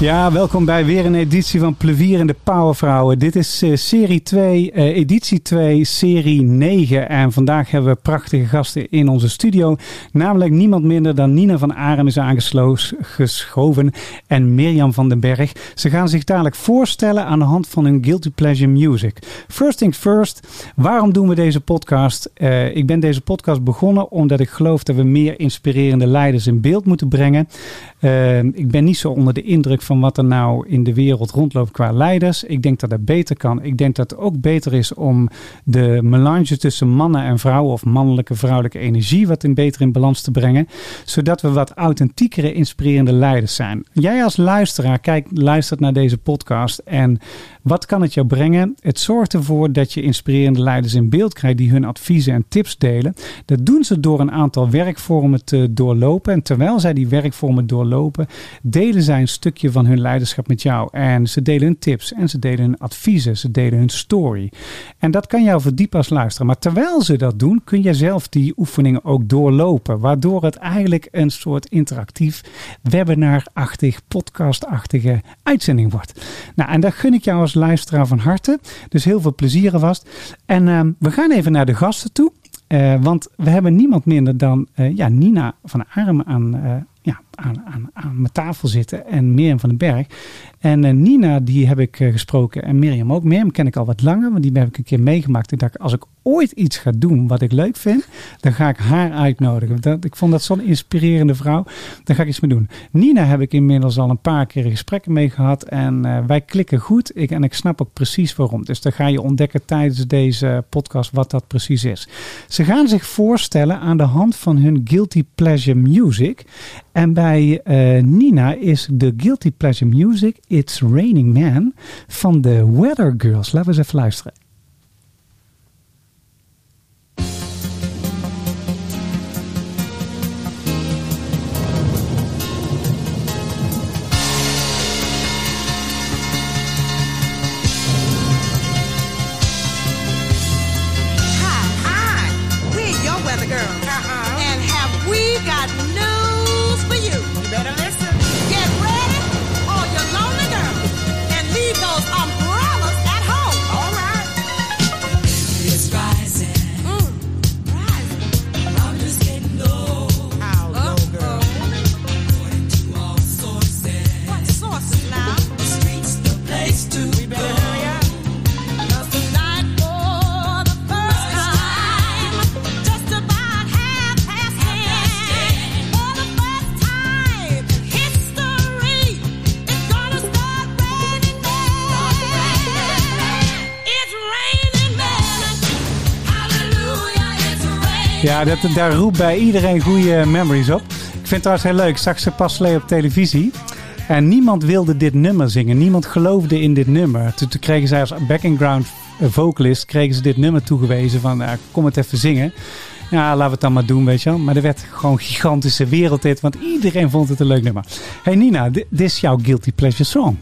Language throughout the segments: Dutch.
Ja, welkom bij weer een editie van Plevier en de Powervrouwen. Dit is uh, serie 2, uh, editie 2, serie 9. En vandaag hebben we prachtige gasten in onze studio. Namelijk niemand minder dan Nina van Arem is aangeschoven en Mirjam van den Berg. Ze gaan zich dadelijk voorstellen aan de hand van hun Guilty Pleasure Music. First things first, waarom doen we deze podcast? Uh, ik ben deze podcast begonnen omdat ik geloof dat we meer inspirerende leiders in beeld moeten brengen. Ik ben niet zo onder de indruk van wat er nou in de wereld rondloopt qua leiders. Ik denk dat dat beter kan. Ik denk dat het ook beter is om de melange tussen mannen en vrouwen of mannelijke vrouwelijke energie wat in beter in balans te brengen, zodat we wat authentiekere, inspirerende leiders zijn. Jij als luisteraar, kijk, luistert naar deze podcast en wat kan het jou brengen? Het zorgt ervoor dat je inspirerende leiders in beeld krijgt die hun adviezen en tips delen. Dat doen ze door een aantal werkvormen te doorlopen. En terwijl zij die werkvormen doorlopen, delen zij een stukje van hun leiderschap met jou. En ze delen hun tips en ze delen hun adviezen, ze delen hun story. En dat kan jou verdiepen als luisteren. Maar terwijl ze dat doen, kun je zelf die oefeningen ook doorlopen. Waardoor het eigenlijk een soort interactief, webinar-achtig, podcast-achtige uitzending wordt. Nou, en dat gun ik jou als luisteraar van harte. Dus heel veel plezier alvast. En uh, we gaan even naar de gasten toe. Uh, want we hebben niemand minder dan uh, ja, Nina van Arm aan, uh, ja, aan, aan, aan mijn tafel zitten en Mirjam van den Berg. En uh, Nina, die heb ik uh, gesproken en Mirjam ook. Mirjam ken ik al wat langer, want die heb ik een keer meegemaakt. Ik dacht, als ik ooit iets ga doen wat ik leuk vind, dan ga ik haar uitnodigen. Dat, ik vond dat zo'n inspirerende vrouw. Daar ga ik iets mee doen. Nina heb ik inmiddels al een paar keer gesprekken mee gehad en uh, wij klikken goed. Ik, en ik snap ook precies waarom. Dus dan ga je ontdekken tijdens deze podcast wat dat precies is. Ze gaan zich voorstellen aan de hand van hun Guilty Pleasure Music. En bij uh, Nina is de Guilty Pleasure Music It's Raining Man van de Weather Girls. Laten we eens even luisteren. Ja, dat, daar roept bij iedereen goede memories op. Ik vind het trouwens heel leuk. Ik zag ze pas op televisie. En niemand wilde dit nummer zingen. Niemand geloofde in dit nummer. Toen, toen kregen zij als background vocalist kregen ze dit nummer toegewezen van uh, kom het even zingen. Ja, laten we het dan maar doen, weet je wel. Maar er werd gewoon gigantische wereldhit, want iedereen vond het een leuk nummer. Hey Nina, dit is jouw Guilty Pleasure song.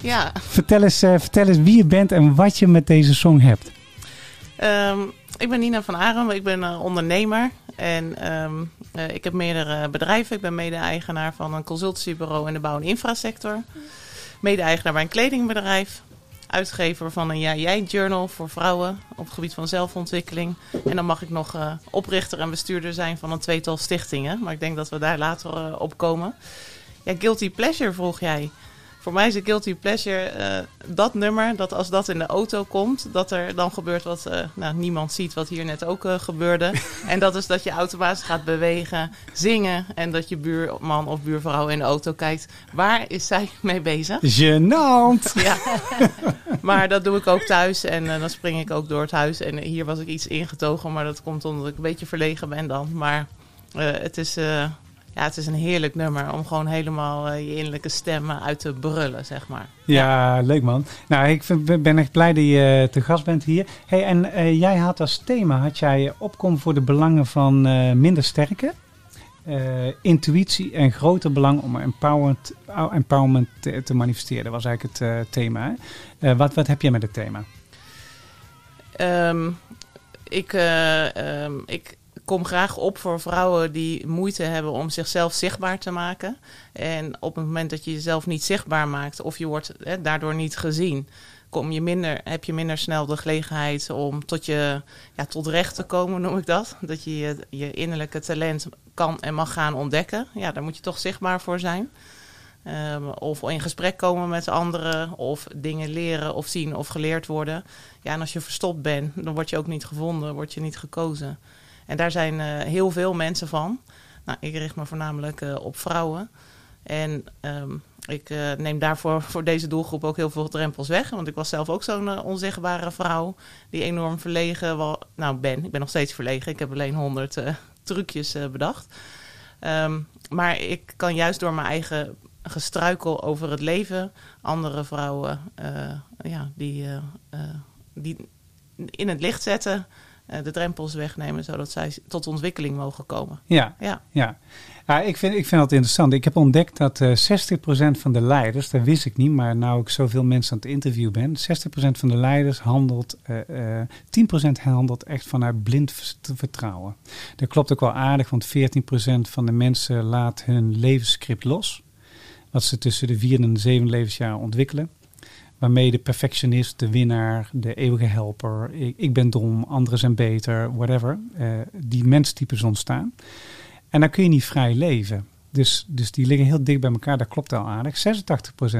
Ja. Vertel eens, uh, vertel eens wie je bent en wat je met deze song hebt. Um, ik ben Nina van Arem, ik ben uh, ondernemer en um, uh, ik heb meerdere bedrijven. Ik ben mede-eigenaar van een consultancybureau in de bouw- en infrasector. Mede-eigenaar bij een kledingbedrijf. Uitgever van een Ja Jij Journal voor vrouwen op het gebied van zelfontwikkeling. En dan mag ik nog uh, oprichter en bestuurder zijn van een tweetal stichtingen. Maar ik denk dat we daar later op komen. Ja, Guilty Pleasure vroeg jij. Voor mij is een guilty pleasure eh, dat nummer, dat als dat in de auto komt, dat er dan gebeurt wat uh, nou, niemand ziet, wat hier net ook uh, gebeurde. en dat is dat je automatisch gaat bewegen, zingen en dat je buurman of buurvrouw in de auto kijkt. Waar is zij mee bezig? Genant! Ja, maar dat doe ik ook thuis en dan spring ik ook door het huis. En hier was ik iets ingetogen, maar dat komt omdat ik een beetje verlegen ben dan. Maar het is ja, het is een heerlijk nummer om gewoon helemaal uh, je innerlijke stemmen uit te brullen, zeg maar. Ja, leuk man. Nou, ik vind, ben echt blij dat je uh, te gast bent hier. Hey, en uh, jij had als thema, had jij opkom voor de belangen van minder sterke, intuïtie en groter belang om empowerment, empowerment te, te manifesteren. Dat was eigenlijk het thema. wat, wat heb jij met het thema? Um, ik, um, ik kom graag op voor vrouwen die moeite hebben om zichzelf zichtbaar te maken. En op het moment dat je jezelf niet zichtbaar maakt of je wordt daardoor niet gezien, kom je minder, heb je minder snel de gelegenheid om tot, je, ja, tot recht te komen, noem ik dat. Dat je, je innerlijke talent kan en mag gaan ontdekken. Ja, daar moet je toch zichtbaar voor zijn. Um, of in gesprek komen met anderen, of dingen leren of zien of geleerd worden. Ja, en als je verstopt bent, dan word je ook niet gevonden, word je niet gekozen. En daar zijn uh, heel veel mensen van. Nou, ik richt me voornamelijk uh, op vrouwen. En um, ik uh, neem daarvoor voor deze doelgroep ook heel veel drempels weg. Want ik was zelf ook zo'n onzichtbare vrouw die enorm verlegen wel, nou, ben. Ik ben nog steeds verlegen. Ik heb alleen honderd trucjes bedacht. Um, maar ik kan juist door mijn eigen gestruikel over het leven andere vrouwen ja, die, die in het licht zetten eh, de drempels wegnemen, zodat zij tot ontwikkeling mogen komen. Ja, ja. ja. ja ik, vind, ik vind dat interessant. Ik heb ontdekt dat uh, eh, 60% van de leiders, dat wist ik niet, maar nou ik zoveel mensen aan het interview ben, 60% van de leiders handelt, uh, uh, 10% handelt echt vanuit blind vertrouwen. Dat klopt ook wel aardig, want 14% van de mensen laat hun levensscript los. Wat ze tussen de vierde en de zevende levensjaar ontwikkelen waarmee de perfectionist, de winnaar, de eeuwige helper, ik, ik ben dom, anderen zijn beter, whatever, uh, die menstypes ontstaan. En dan kun je niet vrij leven. Dus, dus die liggen heel dicht bij elkaar, dat klopt al aardig. 86%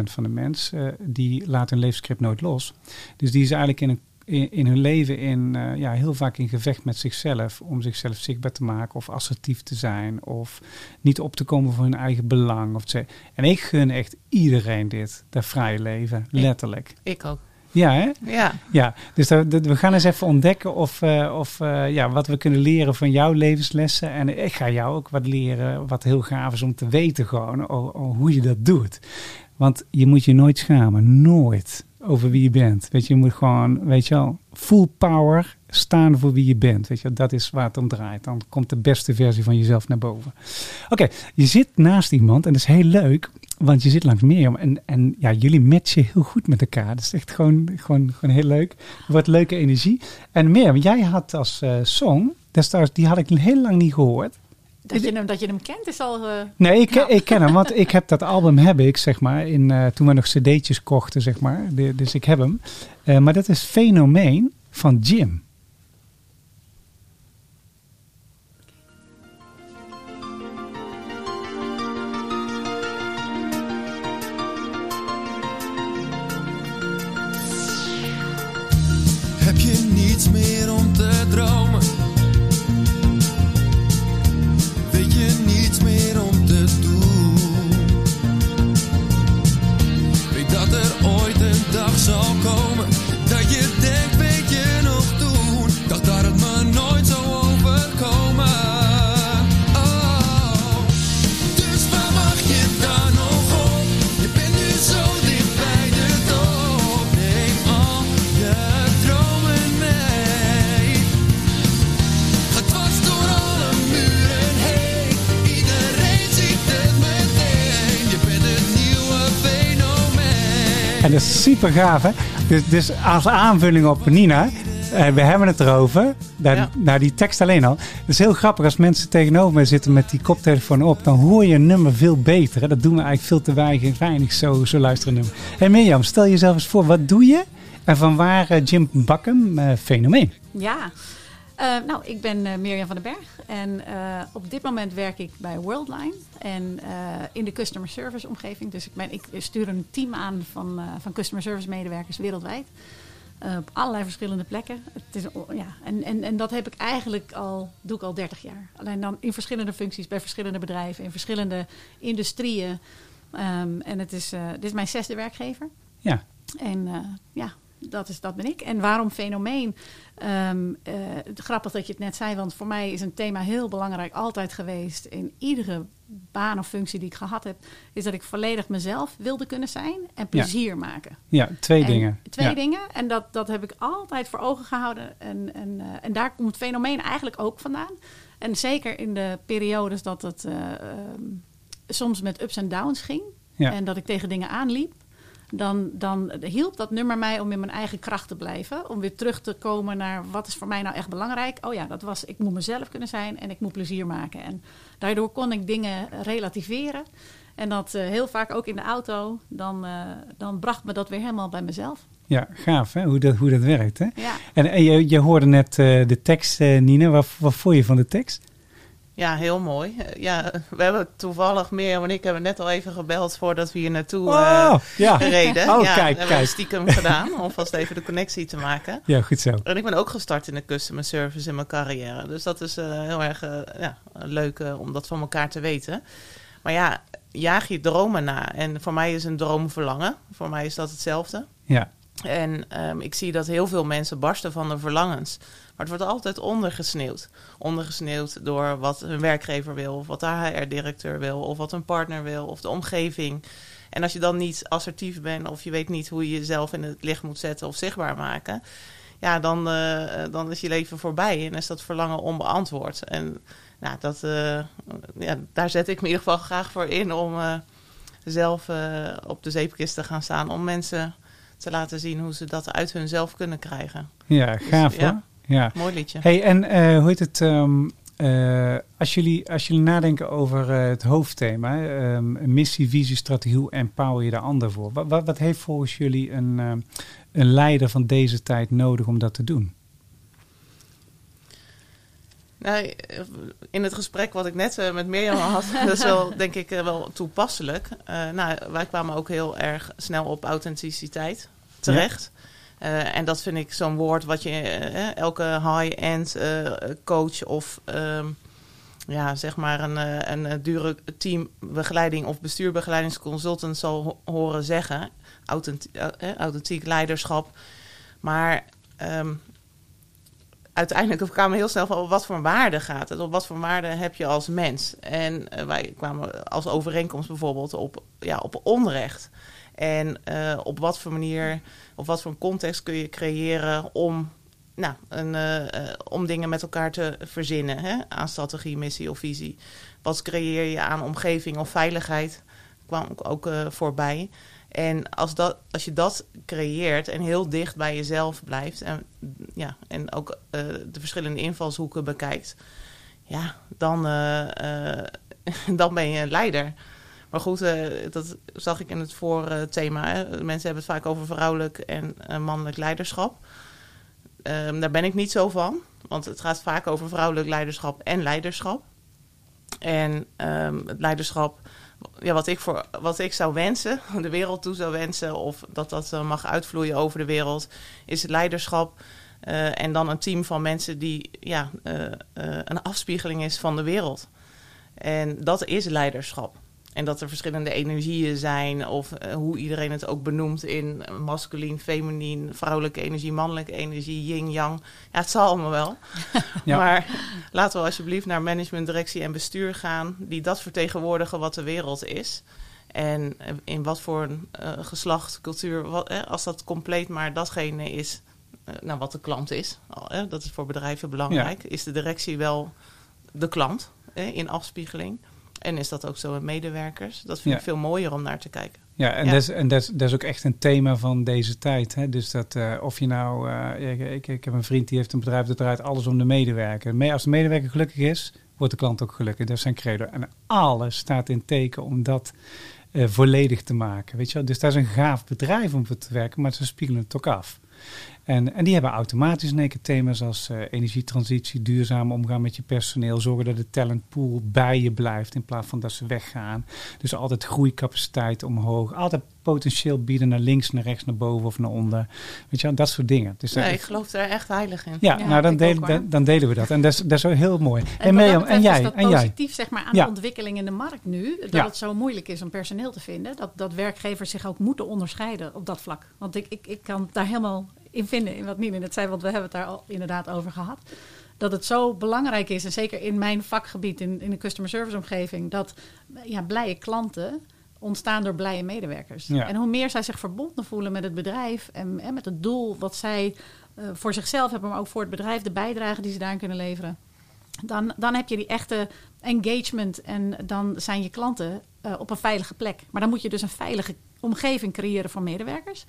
van de mensen uh, die laat hun levensscript nooit los. Dus die is eigenlijk in een in, in hun leven in, uh, ja, heel vaak in gevecht met zichzelf. Om zichzelf zichtbaar te maken of assertief te zijn. Of niet op te komen voor hun eigen belang. Of te, en ik gun echt iedereen dit, dat vrije leven. Letterlijk. Ik, ik ook. Ja, hè? Ja. ja dus dat, dat, we gaan eens even ontdekken of, uh, of uh, ja, wat we kunnen leren van jouw levenslessen. En ik ga jou ook wat leren, wat heel gaaf is om te weten gewoon, oh, oh, hoe je dat doet. Want je moet je nooit schamen, nooit over wie je bent. Weet je, je moet gewoon, weet je wel, full power staan voor wie je bent. Weet je, dat is waar het om draait. Dan komt de beste versie van jezelf naar boven. Oké, je zit naast iemand en dat is heel leuk, want je zit langs Mirjam. En, en ja, jullie matchen heel goed met elkaar. Dat is echt gewoon, gewoon, gewoon heel leuk. Er wordt leuke energie. En Mirjam, jij had als uh, song, die had ik heel lang niet gehoord. Dat je, hem, dat je hem kent is al. Uh, nee, ik, ik ken hem, want ik heb dat album heb ik, zeg maar, in, uh, toen we nog cd'tjes kochten, zeg maar. De, dus ik heb hem. Uh, maar dat is Fenomeen van Jim. Super gaaf, hè? Dus, dus als aanvulling op Nina, eh, we hebben het erover. Daar, Ja. Nou, die tekst alleen al. Het is heel grappig als mensen tegenover mij zitten met die koptelefoon op. Dan hoor je een nummer veel beter. Hè? Dat doen we eigenlijk veel te weinig, weinig zo, zo luisteren nummer. Hey Mirjam, stel jezelf eens voor. Wat doe je? En van waar eh, Jim Bakken, eh, fenomeen? ja. Eh, nou, ik ben eh, Mirjam van den Berg en eh, op dit moment werk ik bij Worldline en in de customer service omgeving. Dus ik, ben, ik stuur een team aan van, van customer service medewerkers wereldwijd. op allerlei verschillende plekken. Het is, o- ja, en, en, en dat heb ik eigenlijk al, doe ik al 30 jaar. Alleen dan in verschillende functies, bij verschillende bedrijven, in verschillende industrieën. Ehm, en het is, dit is mijn zesde werkgever. Ja, En ja, dat, is, dat ben ik. En waarom fenomeen? Ehm, eh, grappig dat je het net zei, want voor mij is een thema heel belangrijk altijd geweest in iedere baan of functie die ik gehad heb, is dat ik volledig mezelf wilde kunnen zijn en plezier maken. ja twee En dingen. Twee ja. dingen. En dat, dat heb ik altijd voor ogen gehouden. En, en, eh, en daar komt het fenomeen eigenlijk ook vandaan. En zeker in de periodes dat het eh, ehm, soms met ups en downs ging. Ja. En dat ik tegen dingen aanliep. Dan, dan hielp dat nummer mij om in mijn eigen kracht te blijven. Om weer terug te komen naar wat is voor mij nou echt belangrijk. Oh ja, dat was ik moet mezelf kunnen zijn en ik moet plezier maken. En daardoor kon ik dingen relativeren. En dat eh, heel vaak ook in de auto. Dan, eh, dan bracht me dat weer helemaal bij mezelf. Ja, gaaf hè, hoe dat, hoe dat werkt. Hè? Ja. En, en je, je hoorde net eh, de tekst, eh, Nina. Wat, wat vond je van de tekst? Ja, heel mooi. Eh, Ja, we hebben toevallig, Mirjam en ik hebben net al even gebeld voordat we hier naartoe Oh, ja. gereden. Oh, ja, kijk, hebben kijk. stiekem gedaan, om vast even de connectie te maken. Ja, goed zo. En ik ben ook gestart in de customer service in mijn carrière. Dus dat is eh, heel erg ja, leuk om dat van elkaar te weten. Maar ja, jaag je dromen na. En voor mij is een droom verlangen. Voor mij is dat hetzelfde. Ja, En ehm, ik zie dat heel veel mensen barsten van de verlangens. Maar het wordt altijd ondergesneeuwd. Ondergesneeuwd door wat hun werkgever wil, of wat de HR-directeur wil, of wat een partner wil, of de omgeving. En als je dan niet assertief bent, of je weet niet hoe je jezelf in het licht moet zetten of zichtbaar maken, ja, dan, eh, dan is je leven voorbij en is dat verlangen onbeantwoord. En nou, dat, eh, ja, daar zet ik me in ieder geval graag voor in om eh, zelf op de zeepkist te gaan staan, om mensen te laten zien hoe ze dat uit hunzelf kunnen krijgen. ja gaaf Dus, ja. hoor. Ja. Mooi liedje. Hey, en eh, hoe heet het? ehm, eh, als, jullie, als jullie nadenken over eh, het hoofdthema, ehm, missie, visie, strategie, hoe empower je de ander voor? Wat, wat, wat heeft volgens jullie een, ehm, een leider van deze tijd nodig om dat te doen? Nou, in het gesprek wat ik net met Mirjam had, dat is wel, denk ik, wel toepasselijk. Nou, wij kwamen ook heel erg snel op authenticiteit terecht. Eh, en dat vind ik zo'n woord wat je eh, elke high-end eh, coach of ehm, ja, zeg maar een, eh, een, eh, dure teambegeleiding of bestuurbegeleidingsconsultant zal ho- horen zeggen. Authentiek, eh, eh, authentiek leiderschap. Maar ehm, uiteindelijk kwamen we heel snel van wat voor waarde gaat het? Op wat voor waarde heb je als mens? En eh, wij kwamen als overeenkomst bijvoorbeeld op, ja, op onrecht. En eh, op wat voor manier, op wat voor context kun je creëren om, nou, een, eh, eh, om dingen met elkaar te verzinnen hè? aan strategie, missie of visie. Wat creëer je aan omgeving of veiligheid? kwam ook, voorbij. En als, dat, als je dat creëert en heel dicht bij jezelf blijft en, ja, en ook de verschillende invalshoeken bekijkt, ja, dan, dan ben je een leider. Maar goed, eh, dat zag ik in het voorthema. Hè. Mensen hebben het vaak over vrouwelijk en eh, mannelijk leiderschap. Ehm, daar ben ik niet zo van, want het gaat vaak over vrouwelijk leiderschap en leiderschap. En ehm, het leiderschap ja, wat, ik voor, wat ik zou wensen, de wereld toe zou wensen, of dat dat eh, mag uitvloeien over de wereld, is leiderschap. en dan een team van mensen die ja, een afspiegeling is van de wereld. En dat is leiderschap. En dat er verschillende energieën zijn, of eh, hoe iedereen het ook benoemt in masculien, feminien, vrouwelijke energie, mannelijke energie, yin-yang. Ja, het zal allemaal wel. Ja. Maar laten we alsjeblieft naar management, directie en bestuur gaan, die dat vertegenwoordigen wat de wereld is. En eh, in wat voor een eh, geslacht, cultuur, wat, eh, als dat compleet maar datgene is, eh, nou, wat de klant is, al, eh, dat is voor bedrijven belangrijk, is de directie wel de klant eh, in afspiegeling. En is dat ook zo met medewerkers? Dat vind Ja. ik veel mooier om naar te kijken. Ja, en, Ja. Dat, is, en dat, is, dat is ook echt een thema van deze tijd. Hè? Dus dat eh, of je nou, eh, ik, ik, ik heb een vriend die heeft een bedrijf dat draait alles om de medewerker. Me- Als de medewerker gelukkig is, wordt de klant ook gelukkig. Dat is zijn credo. En alles staat in teken om dat eh, volledig te maken. Weet je wel? Dus dat is een gaaf bedrijf om voor te werken, maar ze spiegelen het ook af. En, en die hebben automatisch in één keer thema's als eh, energietransitie, duurzaam omgaan met je personeel, zorgen dat de talentpool bij je blijft in plaats van dat ze weggaan. Dus altijd groeicapaciteit omhoog, altijd potentieel bieden naar links, naar rechts, naar boven of naar onder. Weet je, dat soort dingen. Dus Nee, dat- ik geloof er echt heilig in. ja, Ja, nou dan delen, dan, dan delen we dat. En dat is, dat is wel heel mooi. En, En, Mirjam, en jij? is dat En jij? positief zeg maar, aan Ja. de ontwikkeling in de markt nu. Dat Ja. het zo moeilijk is om personeel te vinden. Dat, dat werkgevers zich ook moeten onderscheiden op dat vlak. Want ik, ik, ik kan daar helemaal in vinden, in wat Nina net zei. Want we hebben het daar al inderdaad over gehad. Dat het zo belangrijk is, en zeker in mijn vakgebied, in, in de customer service omgeving... dat ja, blije klanten ontstaan door blije medewerkers. Ja. En hoe meer zij zich verbonden voelen met het bedrijf... en, en met het doel wat zij eh, voor zichzelf hebben... maar ook voor het bedrijf, de bijdrage die ze daarin kunnen leveren... Dan, dan heb je die echte engagement en dan zijn je klanten eh, op een veilige plek. Maar dan moet je dus een veilige omgeving creëren voor medewerkers.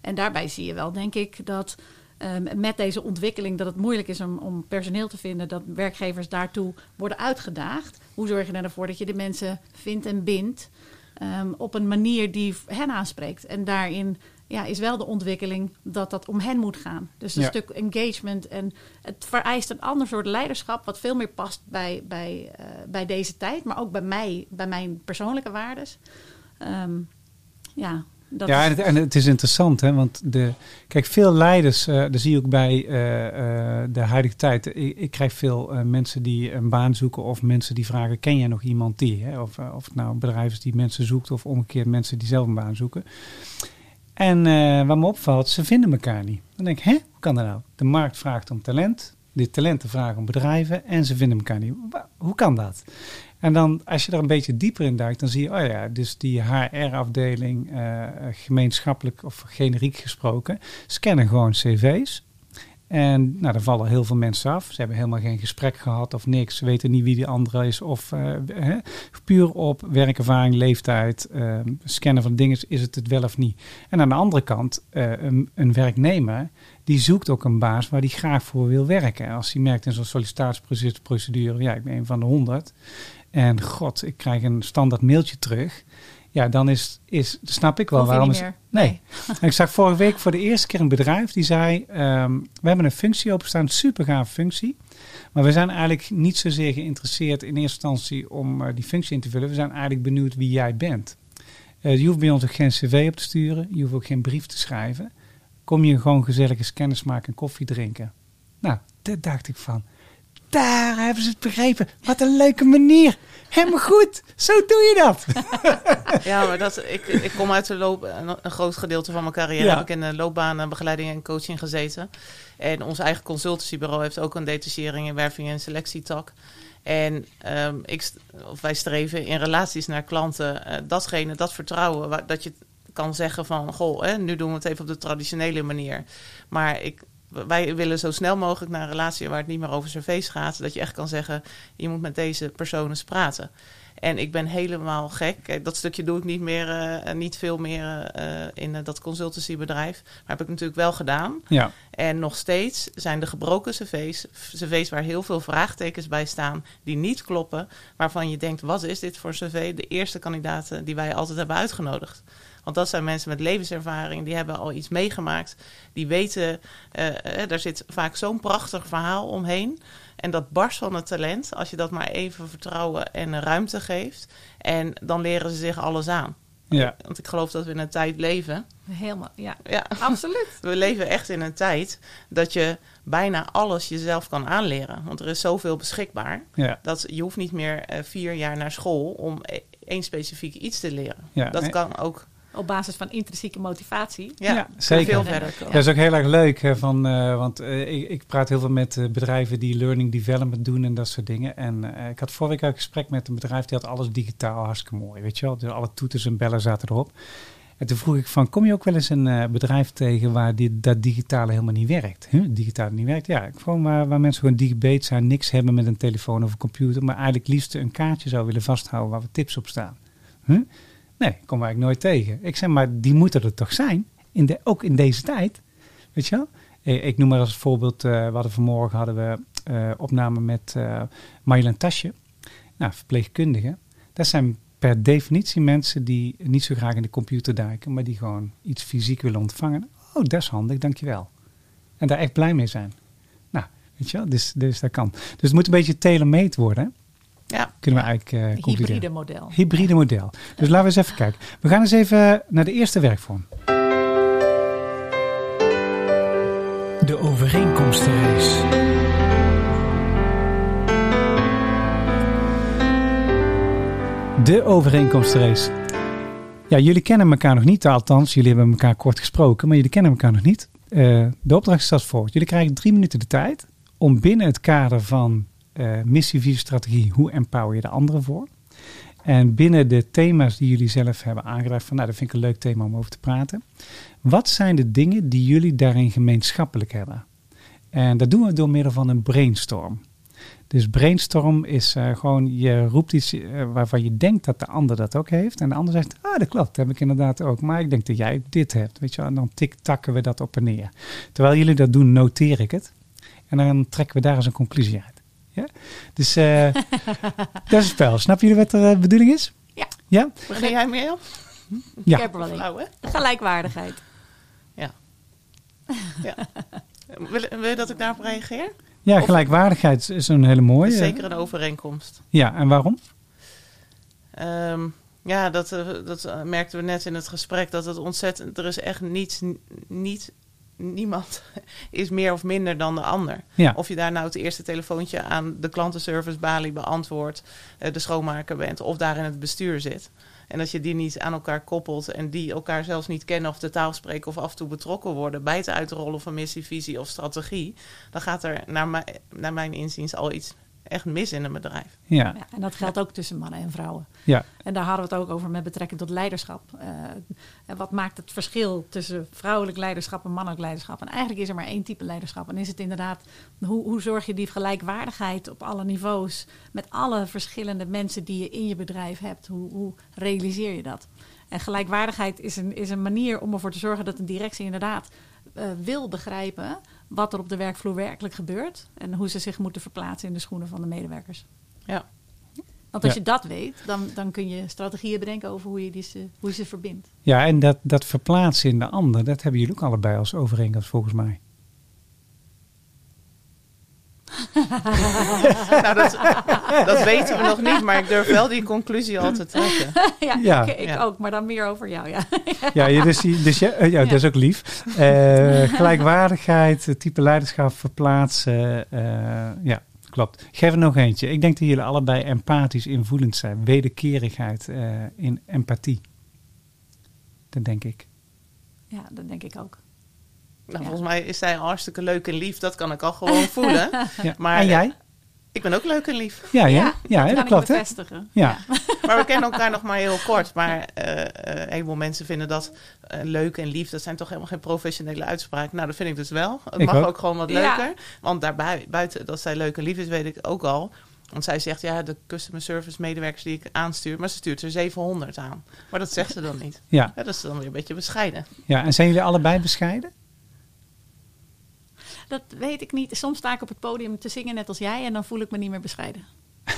En daarbij zie je wel, denk ik, dat ehm, met deze ontwikkeling dat het moeilijk is om, om personeel te vinden, dat werkgevers daartoe worden uitgedaagd. Hoe zorg je ervoor dat je de mensen vindt en bindt ehm, op een manier die hen aanspreekt? En daarin ja, is wel de ontwikkeling dat dat om hen moet gaan. Dus een Ja. stuk engagement en het vereist een ander soort leiderschap, wat veel meer past bij, bij, eh, bij deze tijd, maar ook bij mij, bij mijn persoonlijke waardes. Ehm, ja, dat ja, en het, en het is interessant, hè, want de, kijk, veel leiders, eh dat zie je ook bij eh, eh, de huidige tijd. Ik, ik krijg veel mensen die een baan zoeken of mensen die vragen, ken jij nog iemand die? Hè? Of, of het nou is die mensen zoekt of omgekeerd mensen die zelf een baan zoeken. En wat me opvalt, ze vinden elkaar niet. Dan denk ik, hè, hoe kan dat nou? De markt vraagt om talent, de talenten vragen om bedrijven en ze vinden elkaar niet. Hoe kan dat? En dan, als je er een beetje dieper in duikt, dan zie je, oh ja, dus die HR-afdeling, eh, gemeenschappelijk of generiek gesproken, scannen gewoon cv's. En nou, daar vallen heel veel mensen af. Ze hebben helemaal geen gesprek gehad of niks. Ze weten niet wie die andere is. Of eh, puur op werkervaring, leeftijd, eh, scannen van dingen, is het het wel of niet. En aan de andere kant, eh, een, een werknemer, die zoekt ook een baas waar die graag voor wil werken. En als hij merkt in zo'n sollicitatieprocedure, ja, ik ben een van de honderd. En god, ik krijg een standaard mailtje terug. Ja, dan is, is snap ik wel waarom. is-. Nee. Ik zag vorige week voor de eerste keer een bedrijf die zei: ehm, We hebben een functie openstaan, super gaaf functie. Maar we zijn eigenlijk niet zozeer geïnteresseerd in eerste instantie om eh, die functie in te vullen. We zijn eigenlijk benieuwd wie jij bent. Eh, je hoeft bij ons ook geen cv op te sturen, je hoeft ook geen brief te schrijven. Kom je gewoon gezellig eens kennis maken en koffie drinken. Nou, daar dacht ik van. Daar hebben ze het begrepen. Wat een leuke manier. Helemaal goed. Zo doe je dat. Ja, maar dat, ik, ik kom uit de loop, een, een groot gedeelte van mijn carrière Ja. heb ik in de loopbaanbegeleiding en coaching gezeten. En ons eigen consultancybureau heeft ook een detachering werving en selectietak. En ehm, ik, of wij streven in relaties naar klanten eh, datgene, dat vertrouwen, waar, dat je kan zeggen van, goh, hè, nu doen we het even op de traditionele manier. Maar ik, wij willen zo snel mogelijk naar een relatie waar het niet meer over cv's gaat. Dat je echt kan zeggen, je moet met deze persoon eens praten. En ik ben helemaal gek. Kijk, Dat stukje doe ik niet meer, eh, niet veel meer eh, in eh, dat consultancybedrijf. Maar heb ik natuurlijk wel gedaan. Ja, En nog steeds zijn de gebroken cv's, cv's waar heel veel vraagtekens bij staan, die niet kloppen. Waarvan je denkt, wat is dit voor cv? De eerste kandidaten die wij altijd hebben uitgenodigd. Want dat zijn mensen met levenservaring, die hebben al iets meegemaakt. Die weten, eh, eh, daar zit vaak zo'n prachtig verhaal omheen. En dat barst van het talent, als je dat maar even vertrouwen en ruimte geeft. En dan leren ze zich alles aan. ja. Want ik geloof dat we in een tijd leven. helemaal, ja, Ja, absoluut. we leven echt in een tijd dat je bijna alles jezelf kan aanleren. Want er is zoveel beschikbaar. ja. Dat je hoeft niet meer eh, vier jaar naar school om e- één specifiek iets te leren. Ja, dat kan ook Op basis van intrinsieke motivatie. ja, Ja, zeker. veel verder komen. Dat is ook heel erg leuk, hè, van, eh, want eh, ik, ik praat heel veel met eh, bedrijven die learning development doen en dat soort dingen. En eh, ik had vorige week een gesprek met een bedrijf die had alles digitaal, hartstikke mooi, weet je wel. Dus alle toeters en bellen zaten erop. En toen vroeg ik van, kom je ook wel eens een eh, bedrijf tegen waar die, dat digitale helemaal niet werkt? Huh? Digitale niet werkt? Ja, gewoon waar, waar mensen gewoon digibate zijn, niks hebben met een telefoon of een computer, maar eigenlijk liefst een kaartje zou willen vasthouden waar we tips op staan. Huh? Nee, kom ik eigenlijk nooit tegen. Ik zeg, maar die moeten er toch zijn? In de, ook in deze tijd. Weet je wel? Eh, Ik noem maar als voorbeeld, eh, we hadden vanmorgen hadden we eh, opname met Marjolein Tasje. Nou, verpleegkundige. Dat zijn per definitie mensen die niet zo graag in de computer duiken, maar die gewoon iets fysiek willen ontvangen. oh, dat is handig, dankjewel. En daar echt blij mee zijn. Nou, weet je wel, dus, dus dat kan. Dus het moet een beetje tailor-made worden? Ja, Kunnen we eigenlijk eh concluderen. Hybride model. Hybride model. Dus laten we eens even kijken. We gaan eens even naar de eerste werkvorm. De overeenkomstenrace. De overeenkomstenrace. Ja, jullie kennen elkaar nog niet, althans, jullie hebben elkaar kort gesproken, maar jullie kennen elkaar nog niet. Eh, de opdracht is als volgt. Jullie krijgen drie minuten de tijd om binnen het kader van eh, missie, visie, strategie, hoe empower je de anderen voor? En binnen de thema's die jullie zelf hebben aangedragen, van nou, dat vind ik een leuk thema om over te praten. Wat zijn de dingen die jullie daarin gemeenschappelijk hebben? En dat doen we door middel van een brainstorm. Dus brainstorm is eh, gewoon, je roept iets eh, waarvan je denkt dat de ander dat ook heeft. En de ander zegt, ah dat klopt, dat heb ik inderdaad ook. Maar ik denk dat jij dit hebt, weet je wel. En dan tik-takken we dat op en neer. Terwijl jullie dat doen, noteer ik het. En dan trekken we daar eens een conclusie uit. Ja? Dus eh, dat is het spel. Snappen jullie wat de eh, bedoeling is? Ja. Ja? begin jij mee op? Ja. Ik heb er wel een. Flauw, hè? Gelijkwaardigheid. Wil, wil je dat ik daarop reageer? Ja, Of- gelijkwaardigheid is een hele mooie. is zeker een overeenkomst. Ja, en waarom? Ehm, ja, dat, eh, dat merkten we net in het gesprek. Dat het ontzettend... Er is echt niets... Niet, niemand is meer of minder dan de ander. Ja, Of je daar nou het eerste telefoontje aan de klantenservice balie beantwoordt, eh, de schoonmaker bent of daar in het bestuur zit. En dat je die niet aan elkaar koppelt en die elkaar zelfs niet kennen of de taal spreken of af en toe betrokken worden bij het uitrollen van missie, visie of strategie, dan gaat er naar, mij, naar mijn inziens al iets echt mis in een bedrijf. ja, Ja, en dat geldt ook tussen mannen en vrouwen. ja, En daar hadden we het ook over met betrekking tot leiderschap. Eh, en wat maakt het verschil tussen vrouwelijk leiderschap en mannelijk leiderschap? En eigenlijk is er maar één type leiderschap. En is het inderdaad, hoe, hoe zorg je die gelijkwaardigheid op alle niveaus... met alle verschillende mensen die je in je bedrijf hebt? Hoe, hoe realiseer je dat? En gelijkwaardigheid is een, is een manier om ervoor te zorgen dat een directie inderdaad eh, wil begrijpen... wat er op de werkvloer werkelijk gebeurt... en hoe ze zich moeten verplaatsen in de schoenen van de medewerkers. Ja. Want als Ja. je dat weet, dan, dan kun je strategieën bedenken over hoe je, die ze, hoe je ze verbindt. ja en dat, dat verplaatsen in de ander, dat hebben jullie ook allebei als overeenkomst volgens mij. Nou, dat, dat weten we nog niet, maar ik durf wel die conclusie al te trekken. ja, Ja. ik, ik Ja. ook, maar dan meer over jou. Ja. Ja, je- dus, dus ja, eh, ja, dat is ook lief. Eh, gelijkwaardigheid, type leiderschap, verplaatsen. eh, ja, klopt. Ik geef er nog eentje. Ik denk dat jullie allebei empathisch invoelend zijn. Wederkerigheid eh, in empathie. Dat denk ik. ja, dat denk ik ook. Nou, Ja. volgens mij is zij hartstikke leuk en lief. Dat kan ik al gewoon voelen. Ja. Maar- en jij? Ik ben ook leuk en lief. Ja, ja, ja, dat klopt. Hè? Ja. Maar we kennen elkaar nog maar heel kort. Maar eh, eh, een heleboel mensen vinden dat eh, leuk en lief. Dat zijn toch helemaal geen professionele uitspraken. Nou, dat vind ik dus wel. Het Ik mag ook. ook. gewoon wat Ja. leuker. Want daarbij, buiten dat zij leuk en lief is, weet ik ook al. Want zij zegt, ja, de customer service medewerkers die ik aanstuur. Maar ze stuurt er 700 aan. Maar dat zegt ze dan niet. Ja, Ja, dat is dan weer een beetje bescheiden. ja, en zijn jullie allebei bescheiden? Dat weet ik niet. Soms sta ik op het podium te zingen net als jij en dan voel ik me niet meer bescheiden.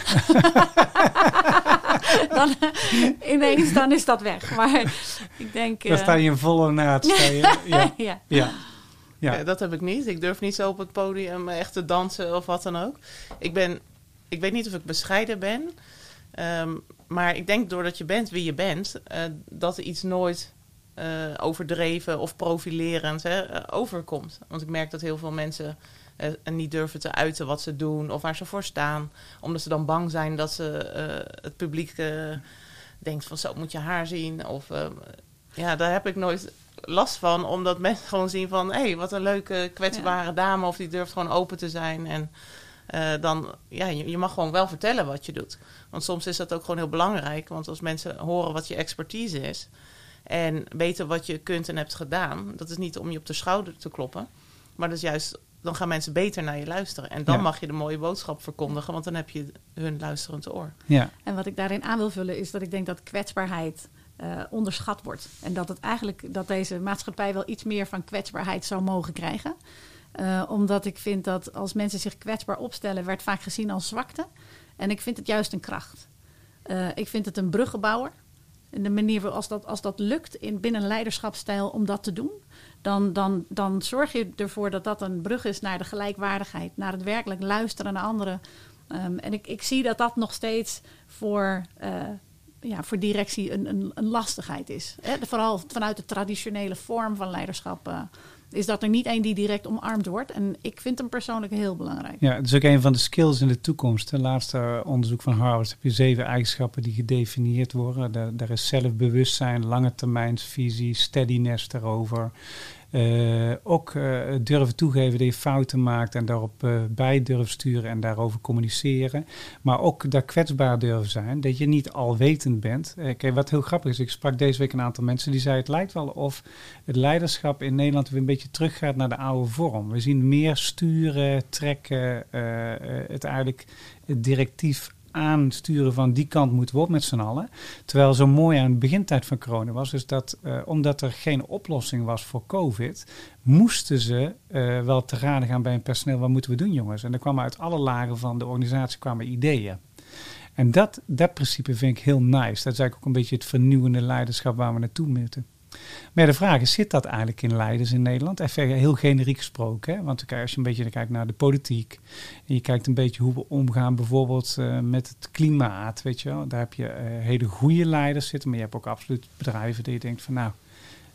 dan eh, ineens dan is dat weg. Maar ik denk. Dan eh, sta je in volle naad. sta je- Ja, ja. ja, ja. Ja. dat heb ik niet. Ik durf niet zo op het podium echt te dansen of wat dan ook. Ik ben, ik weet niet of ik bescheiden ben. ehm, maar ik denk doordat je bent wie je bent, eh, dat er iets nooit eh, overdreven of profilerend hè, eh, overkomt. Want ik merk dat heel veel mensen eh, niet durven te uiten wat ze doen of waar ze voor staan. Omdat ze dan bang zijn dat ze het publiek denkt van zo moet je haar zien. Of ja, daar heb ik nooit last van, omdat mensen gewoon zien van... hé, hey, wat een leuke, kwetsbare dame... of die durft gewoon open te zijn. En dan, ja, je, je mag gewoon wel vertellen wat je doet. Want soms is dat ook gewoon heel belangrijk. Want als mensen horen wat je expertise is... en weten wat je kunt en hebt gedaan... dat is niet om je op de schouder te kloppen... maar dat is juist... dan gaan mensen beter naar je luisteren. En dan Ja. mag je de mooie boodschap verkondigen... want dan heb je hun luisterend oor. ja. En wat ik daarin aan wil vullen is dat ik denk dat kwetsbaarheid eh, onderschat wordt. En dat het eigenlijk dat deze maatschappij wel iets meer van kwetsbaarheid zou mogen krijgen. Eh, omdat ik vind dat als mensen zich kwetsbaar opstellen, werd vaak gezien als zwakte. En ik vind het juist een kracht. Eh, ik vind het een bruggenbouwer. De manier als dat, als dat lukt in, binnen een leiderschapsstijl om dat te doen, dan, dan, dan zorg je ervoor dat dat een brug is naar de gelijkwaardigheid, naar het werkelijk luisteren naar anderen. Ehm, en ik, ik zie dat dat nog steeds voor, eh, ja, voor directie een, een, een lastigheid is. Vooral vanuit de traditionele vorm van leiderschap eh, is dat er niet één die direct omarmd wordt. En ik vind hem persoonlijk heel belangrijk. Ja, het is ook een van de skills in de toekomst. Het laatste onderzoek van Harvard heb je zeven eigenschappen die gedefinieerd worden. Daar, is zelfbewustzijn, lange termijnsvisie, steadiness erover. Eh, ook eh, durven toegeven dat je fouten maakt en daarop eh, bij durven sturen en daarover communiceren. Maar ook daar kwetsbaar durven zijn, dat je niet alwetend bent. Kijk, wat heel grappig is, ik sprak deze week een aantal mensen die zeiden het lijkt wel of het leiderschap in Nederland weer een beetje teruggaat naar de oude vorm. We zien meer sturen, trekken, het eigenlijk het directief aansturen van die kant moeten we op met z'n allen. Terwijl zo mooi aan de begintijd van corona was, is dat eh, omdat er geen oplossing was voor COVID, moesten ze eh, wel te raden gaan bij hun personeel. Wat moeten we doen, jongens? En er kwamen uit alle lagen van de organisatie kwamen ideeën. En dat, dat principe vind ik heel nice. Dat is eigenlijk ook een beetje het vernieuwende leiderschap waar we naartoe moeten. Maar de vraag is, zit dat eigenlijk in leiders in Nederland? Even heel generiek gesproken. Hè? Want als je een beetje kijkt naar de politiek... en je kijkt een beetje hoe we omgaan bijvoorbeeld eh, met het klimaat, weet je wel. Daar heb je eh, hele goede leiders zitten... maar je hebt ook absoluut bedrijven die je denkt van... nou,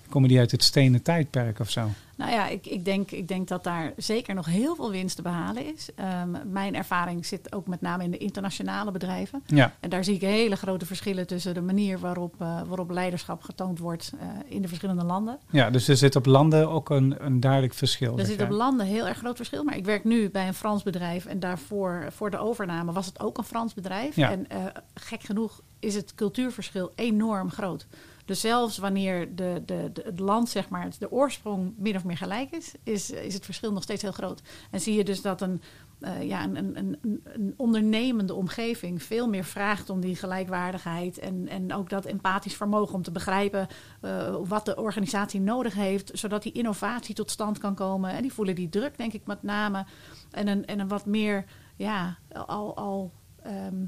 komen die uit het stenen tijdperk of zo? Nou ja, ik, ik, denk, ik denk dat daar zeker nog heel veel winst te behalen is. Ehm, mijn ervaring zit ook met name in de internationale bedrijven. Ja, En daar zie ik hele grote verschillen tussen de manier waarop, eh, waarop leiderschap getoond wordt eh, in de verschillende landen. ja dus er zit op landen ook een, een duidelijk verschil. Er zit op landen heel erg groot verschil. Maar ik werk nu bij een Frans bedrijf. En daarvoor, voor de overname, was het ook een Frans bedrijf. Ja. En eh, gek genoeg is het cultuurverschil enorm groot. Dus zelfs wanneer de, de, de, het land, zeg maar, de oorsprong min of meer gelijk is, is, is het verschil nog steeds heel groot. En zie je dus dat een, eh, ja, een, een, een, ondernemende omgeving veel meer vraagt om die gelijkwaardigheid. En, en ook dat empathisch vermogen om te begrijpen eh, wat de organisatie nodig heeft, zodat die innovatie tot stand kan komen. En die voelen die druk, denk ik, met name. En een, en een wat meer, ja, al. al ehm,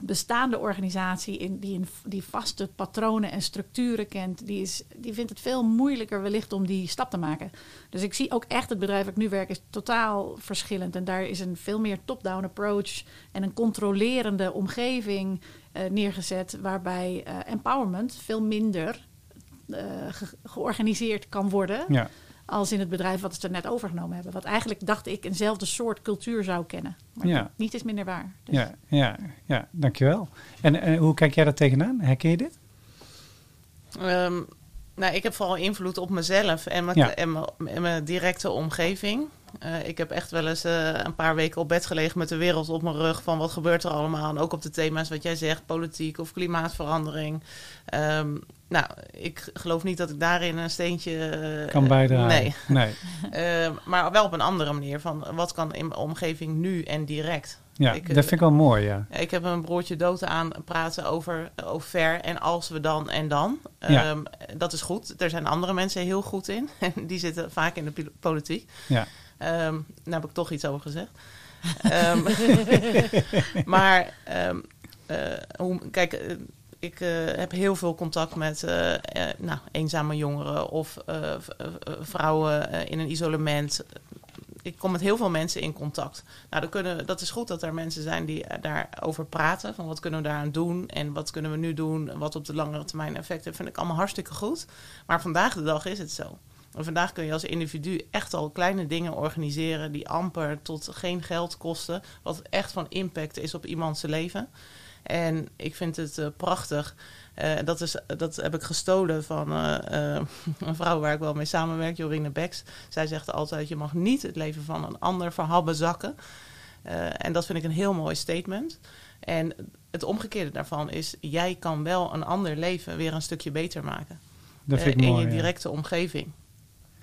bestaande organisatie in, die, in, die vaste patronen en structuren kent, die, is, die vindt het veel moeilijker wellicht om die stap te maken. Dus ik zie ook echt het bedrijf waar ik nu werk is totaal verschillend. En daar is een veel meer top-down approach en een controlerende omgeving eh, neergezet, waarbij eh, empowerment veel minder eh, ge- georganiseerd kan worden Ja, als in het bedrijf wat ze er net overgenomen hebben. Wat eigenlijk, dacht ik, eenzelfde soort cultuur zou kennen. Maar Ja. niet is minder waar. Dus- ja, ja, ja, dankjewel. En, en hoe kijk jij daar tegenaan? Herken je dit? Ehm, nou, ik heb vooral invloed op mezelf en mijn, Ja. en mijn, en mijn directe omgeving. Eh, ik heb echt wel eens eh, een paar weken op bed gelegen met de wereld op mijn rug. Van wat gebeurt er allemaal? En ook op de thema's wat jij zegt, politiek of klimaatverandering. Ehm, nou, ik geloof niet dat ik daarin een steentje... eh, Kan bijdragen? Nee. nee. Ehm, maar wel op een andere manier. Van wat kan in mijn omgeving nu en direct? Ja, Ik, dat eh, vind ik wel mooi, ja. Ik heb een broertje dood aan praten over, over ver en als we dan en dan. Ja. Ehm, dat is goed. Er zijn andere mensen heel goed in. En die zitten vaak in de politiek. Ja. Ehm, daar heb ik toch iets over gezegd. Ehm, maar eh, hoe, kijk, eh, ik heb heel veel contact met nou, eenzame jongeren of vrouwen in een isolement. Ik kom met heel veel mensen in contact. Nou, kunnen, dat is goed dat er mensen zijn die eh, daarover praten. Van wat kunnen we daaraan doen en wat kunnen we nu doen. En wat op de langere termijn effect heeft, vind ik allemaal hartstikke goed. Maar vandaag de dag is het zo. En vandaag kun je als individu echt al kleine dingen organiseren die amper tot geen geld kosten. Wat echt van impact is op iemands leven. En ik vind het eh, prachtig. Eh, dat, is, dat heb ik gestolen van eh, een vrouw waar ik wel mee samenwerk, Jorine Beks. Zij zegt altijd: je mag niet het leven van een ander verhabbezakken. Eh en dat vind ik een heel mooi statement. En het omgekeerde daarvan is: jij kan wel een ander leven weer een stukje beter maken. Dat vind ik in je ja. directe omgeving.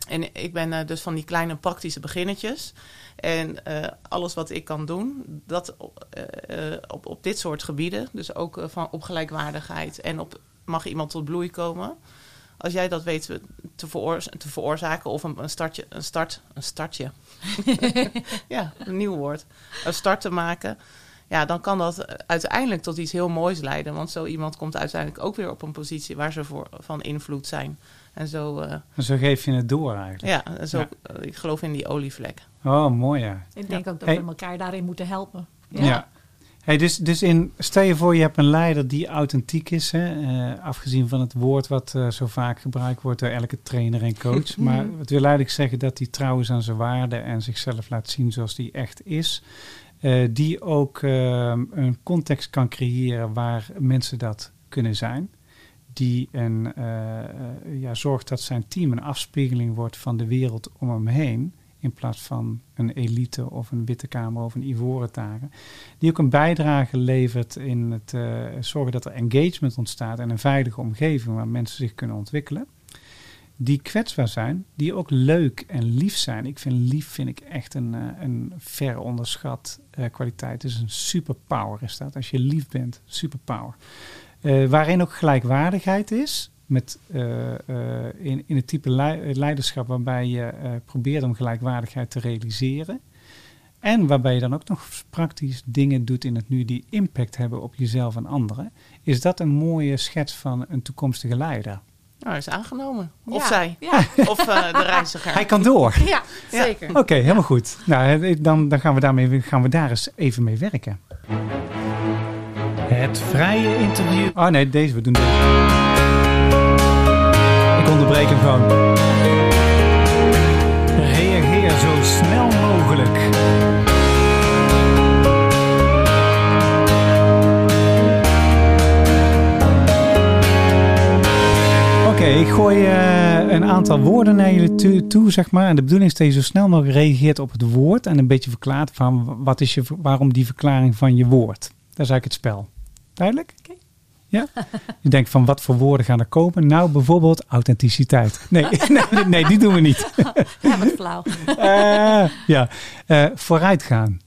En ik ben eh, dus van die kleine praktische beginnetjes. En eh, alles wat ik kan doen, dat eh, op, op dit soort gebieden, dus ook van, op gelijkwaardigheid en op mag iemand tot bloei komen. Als jij dat weet te, veroorza- te veroorzaken of een, een startje, een start, een startje. ja, een nieuw woord. Een start te maken. ja, dan kan dat uiteindelijk tot iets heel moois leiden. Want zo iemand komt uiteindelijk ook weer op een positie waar ze voor, van invloed zijn. En zo, eh, En zo geef je het door eigenlijk. ja, zo, Ja. eh, ik geloof in die olievlek. Oh, mooi ja. Ik denk ook dat Hey. we elkaar daarin moeten helpen. Ja. Hey, dus, dus in, stel je voor, je hebt een leider die authentiek is. Hè? eh, afgezien van het woord wat eh, zo vaak gebruikt wordt door elke trainer en coach. maar het wil eigenlijk zeggen dat hij trouw is aan zijn waarden en zichzelf laat zien zoals die echt is. Eh, die ook eh, een context kan creëren waar mensen dat kunnen zijn. Die een, eh, eh, ja, zorgt dat zijn team een afspiegeling wordt van de wereld om hem heen. In plaats van een elite of een witte kamer of een ivoren taken. Die ook een bijdrage levert in het eh, zorgen dat er engagement ontstaat en een veilige omgeving waar mensen zich kunnen ontwikkelen. Die kwetsbaar zijn, die ook leuk en lief zijn. Ik vind lief vind ik echt een, een ver onderschat kwaliteit. Het is een superpower is dat. Als je lief bent, superpower. Eh waarin ook gelijkwaardigheid is. Met, eh, eh, in, in het type lei- leiderschap waarbij je eh, probeert om gelijkwaardigheid te realiseren. En waarbij je dan ook nog praktisch dingen doet in het nu die impact hebben op jezelf en anderen. Is dat een mooie schets van een toekomstige leider? Nou, is aangenomen. Of Ja. zij. Ja, Of eh, de reiziger. Hij kan door. ja, zeker. Oké, helemaal goed. Nou, dan, dan gaan, we daarmee, gaan we daar eens even mee werken. Het vrije interview. Oh nee, deze we doen. Ik onderbreek hem gewoon. Reageer zo snel mogelijk. Oké, ik gooi eh, een aantal woorden naar jullie toe, toe, zeg maar. En de bedoeling is dat je zo snel mogelijk reageert op het woord. En een beetje verklaart van wat is je, waarom die verklaring van je woord. Dat is eigenlijk het spel. Duidelijk? Ja? Je denkt van wat voor woorden gaan er komen? Nou, bijvoorbeeld authenticiteit. Nee, nee, nee, die doen we niet. Ja, wat flauw. Eh, ja, Eh, vooruitgaan.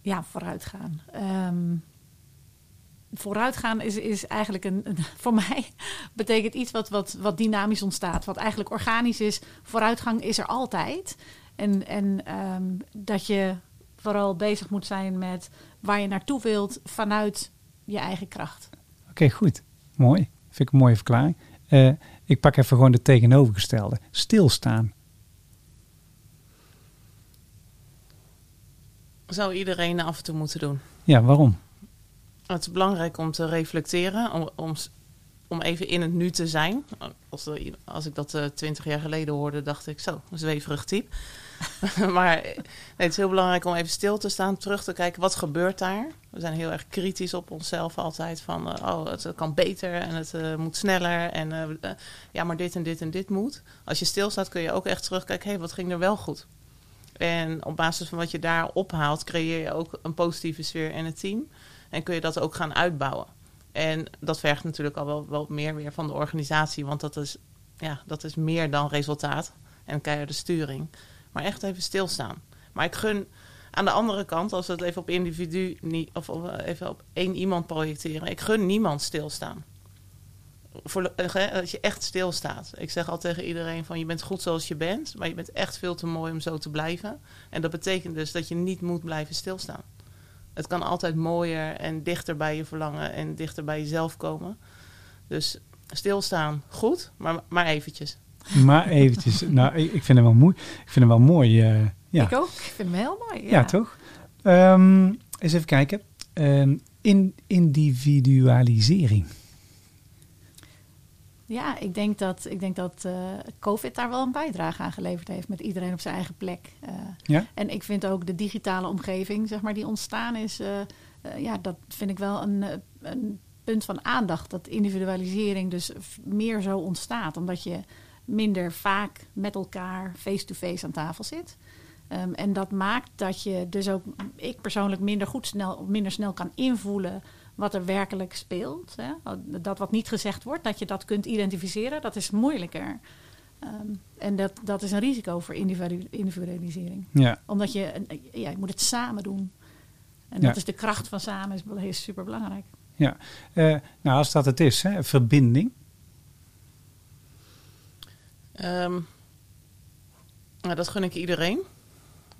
Ja, vooruitgaan. Ehm, vooruitgaan is, is eigenlijk een, een- voor mij betekent iets wat, wat, wat dynamisch ontstaat, wat eigenlijk organisch is. Vooruitgang is er altijd. En, en ehm, dat je vooral bezig moet zijn met waar je naartoe wilt vanuit je eigen kracht. Oké, goed. Mooi. Vind ik een mooie verklaring. Eh, ik pak even gewoon de tegenovergestelde. Stilstaan. Zou iedereen af en toe moeten doen. Ja, waarom? Het is belangrijk om te reflecteren, om, om, om even in het nu te zijn. Als, i- als ik dat twintig jaar geleden hoorde, dacht ik zo, een zweverig type. maar het is heel belangrijk om even stil te staan, terug te kijken, wat gebeurt daar? We zijn heel erg kritisch op onszelf altijd, van eh, oh, het kan beter en het eh, moet sneller. En eh, ja, maar dit en dit en dit moet. Als je stilstaat kun je ook echt terugkijken, hé, hey, wat ging er wel goed? En op basis van wat je daar ophaalt, creëer je ook een positieve sfeer in het team. En kun je dat ook gaan uitbouwen. En dat vergt natuurlijk al wel, wel meer weer van de organisatie. Want dat is, ja, dat is meer dan resultaat en keiharde sturing. Maar echt even stilstaan. Maar ik gun aan de andere kant, als we het even op individu niet, of op- even op één iemand projecteren. Ik gun niemand stilstaan. Voor, eh, dat je echt stilstaat. Ik zeg al tegen iedereen van je bent goed zoals je bent, maar je bent echt veel te mooi om zo te blijven. En dat betekent dus dat je niet moet blijven stilstaan. Het kan altijd mooier en dichter bij je verlangen en dichter bij jezelf komen. Dus stilstaan, goed, maar, maar eventjes. Maar eventjes. nou, ik vind hem wel mooi. Ik vind hem wel mooi. ja. Ik ook. Ik vind hem heel mooi. Ja, toch? Ehm, eens even kijken. Ehm, in individualisering. Ja, ik denk dat, ik denk dat eh, COVID daar wel een bijdrage aan geleverd heeft met iedereen op zijn eigen plek. Eh, Ja? En ik vind ook de digitale omgeving, zeg maar, die ontstaan is, eh, ja, dat vind ik wel een, een punt van aandacht. Dat individualisering dus meer zo ontstaat, omdat je minder vaak met elkaar face-to-face aan tafel zit. Ehm, en dat maakt dat je dus ook, ik persoonlijk, minder goed snel, minder snel kan invoelen wat er werkelijk speelt. Hè? Dat wat niet gezegd wordt, dat je dat kunt identificeren, dat is moeilijker. Ehm, en dat, dat is een risico voor individu- individualisering Ja. omdat je, ja, je moet het samen doen. En Ja. dat is de kracht van samen, is, is super belangrijk. ja. Eh, nou, als dat het is, hè, verbinding. Ehm, nou, dat gun ik iedereen.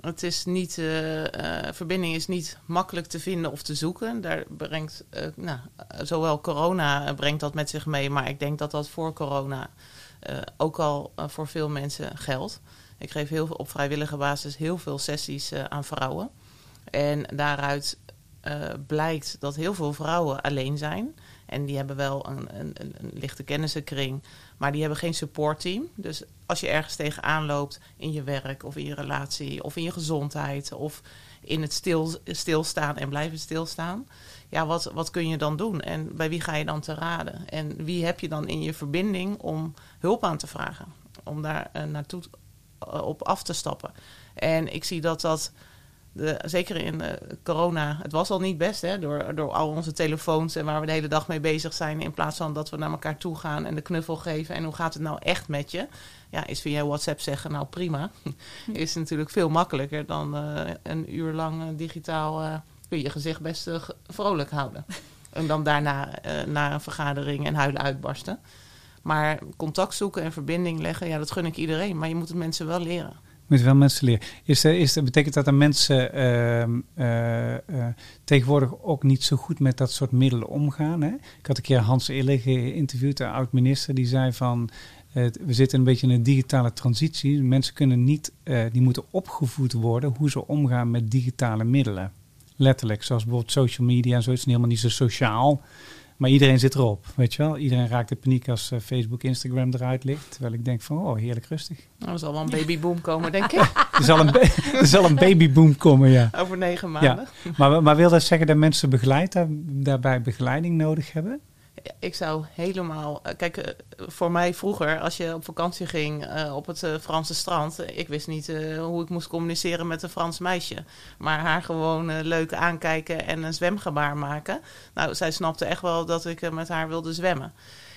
Het is niet, eh, eh, verbinding is niet makkelijk te vinden of te zoeken. Daar brengt, eh, nou, zowel corona brengt dat met zich mee, maar ik denk dat dat voor corona ook al voor veel mensen geldt. Ik geef heel op vrijwillige basis heel veel sessies aan vrouwen. En daaruit blijkt dat heel veel vrouwen alleen zijn. En die hebben wel een, een, een, lichte kennissenkring, maar die hebben geen supportteam. Dus als je ergens tegenaan loopt in je werk of in je relatie of in je gezondheid of in het stil, stilstaan en blijven stilstaan. Ja, wat, wat kun je dan doen? En bij wie ga je dan te raden? En wie heb je dan in je verbinding om hulp aan te vragen? Om daar eh, naartoe eh, op af te stappen. En ik zie dat dat, de, zeker in eh, corona, het was al niet best hè, door, door al onze telefoons en waar we de hele dag mee bezig zijn. In plaats van dat we naar elkaar toe gaan en de knuffel geven. En hoe gaat het nou echt met je? Ja, is via WhatsApp zeggen, nou prima. is natuurlijk veel makkelijker dan eh, een uur lang eh, digitaal kun je je gezicht best vrolijk houden. en dan daarna naar een vergadering en huilen uitbarsten. Maar contact zoeken en verbinding leggen, ja, dat gun ik iedereen. Maar je moet het mensen wel leren. Moet wel mensen leren. Is, is, betekent dat dat mensen ehm, eh, eh, tegenwoordig ook niet zo goed met dat soort middelen omgaan? Hè? Ik had een keer Hans Ille geïnterviewd, de oud-minister, die zei van... we zitten een beetje in een digitale transitie. Mensen kunnen niet, eh, die moeten opgevoed worden hoe ze omgaan met digitale middelen. Letterlijk, zoals bijvoorbeeld social media en zo. Het is helemaal niet zo sociaal. Maar iedereen zit erop, weet je wel. Iedereen raakt in paniek als eh, Facebook, Instagram eruit ligt. Terwijl ik denk van, oh, heerlijk rustig. Nou, er zal wel een babyboom komen, denk ik. Er zal een, er zal een babyboom komen, ja. Over negen maanden. Maar, maar wil dat zeggen dat mensen begeleid, daar- daarbij begeleiding nodig hebben? Ik zou helemaal. eh, Kijk, eh, voor mij vroeger, als je op vakantie ging eh, op het Franse strand. Ik wist niet hoe ik moest communiceren met een Frans meisje. Maar haar gewoon leuk aankijken en een zwemgebaar maken. Nou, zij snapte echt wel dat ik met haar wilde zwemmen.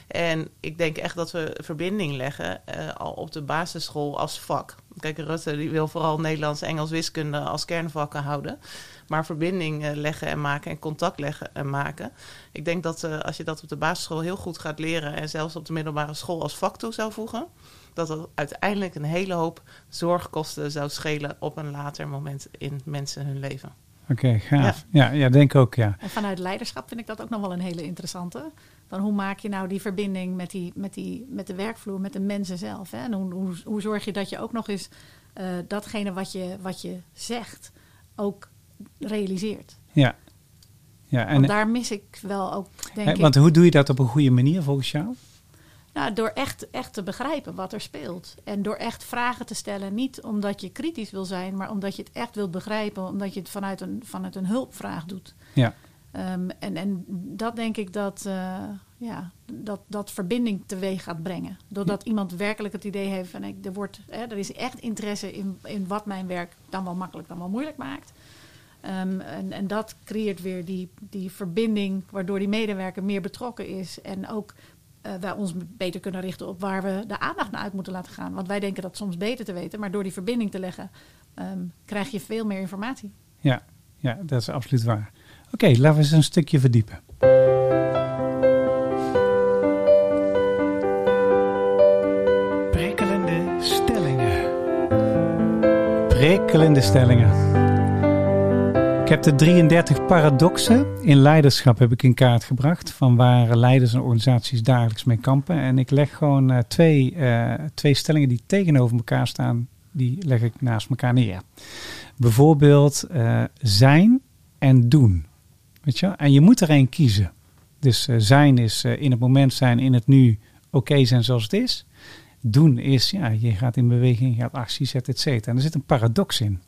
En ik denk echt dat we verbinding leggen al op de basisschool als vak. Kijk, Rutte die wil vooral Nederlands, Engels, wiskunde als kernvakken houden. Maar verbinding eh, leggen en maken en contact leggen en maken. Ik denk dat eh, als je dat op de basisschool heel goed gaat leren en zelfs op de middelbare school als vak toe zou voegen, dat dat uiteindelijk een hele hoop zorgkosten zou schelen op een later moment in mensen hun leven. Oké, gaaf. Ja. Ja, denk ook, ja. En vanuit leiderschap vind ik dat ook nog wel een hele interessante. Dan hoe maak je nou die verbinding met, die, met, die, met de werkvloer, met de mensen zelf? Hè? En hoe, hoe, hoe zorg je dat je ook nog eens eh, datgene wat je, wat je zegt ook realiseert? Ja. ja en, Want daar mis ik wel ook, denk ik. want hoe doe je dat op een goede manier volgens jou? Nou, door echt, echt te begrijpen wat er speelt. En door echt vragen te stellen. Niet omdat je kritisch wil zijn, maar omdat je het echt wilt begrijpen. Omdat je het vanuit een, vanuit een hulpvraag doet. Ja. Ehm, en, en dat denk ik dat, eh, ja, dat, dat verbinding teweeg gaat brengen. Doordat iemand werkelijk het idee heeft van ik, er, wordt, hè, er is echt interesse in, in wat mijn werk dan wel makkelijk dan wel moeilijk maakt. Ehm, en, en dat creëert weer die, die verbinding waardoor die medewerker meer betrokken is. En ook eh, wij ons beter kunnen richten op waar we de aandacht naar uit moeten laten gaan. Want wij denken dat soms beter te weten, maar door die verbinding te leggen ehm, krijg je veel meer informatie. Ja, ja dat is absoluut waar. Oké, laten we eens een stukje verdiepen. Prikkelende stellingen. Prikkelende stellingen. Ik heb de 33 paradoxen in leiderschap heb ik in kaart gebracht. Van waar leiders en organisaties dagelijks mee kampen. En ik leg gewoon eh, twee, eh, twee stellingen die tegenover elkaar staan. Die leg ik naast elkaar neer. Bijvoorbeeld eh, zijn en doen. Weet je? En je moet er één kiezen. Dus zijn is in het moment zijn, in het nu oké zijn zoals het is. Doen is, ja, je gaat in beweging, je gaat actie zetten, et cetera. En er zit een paradox in.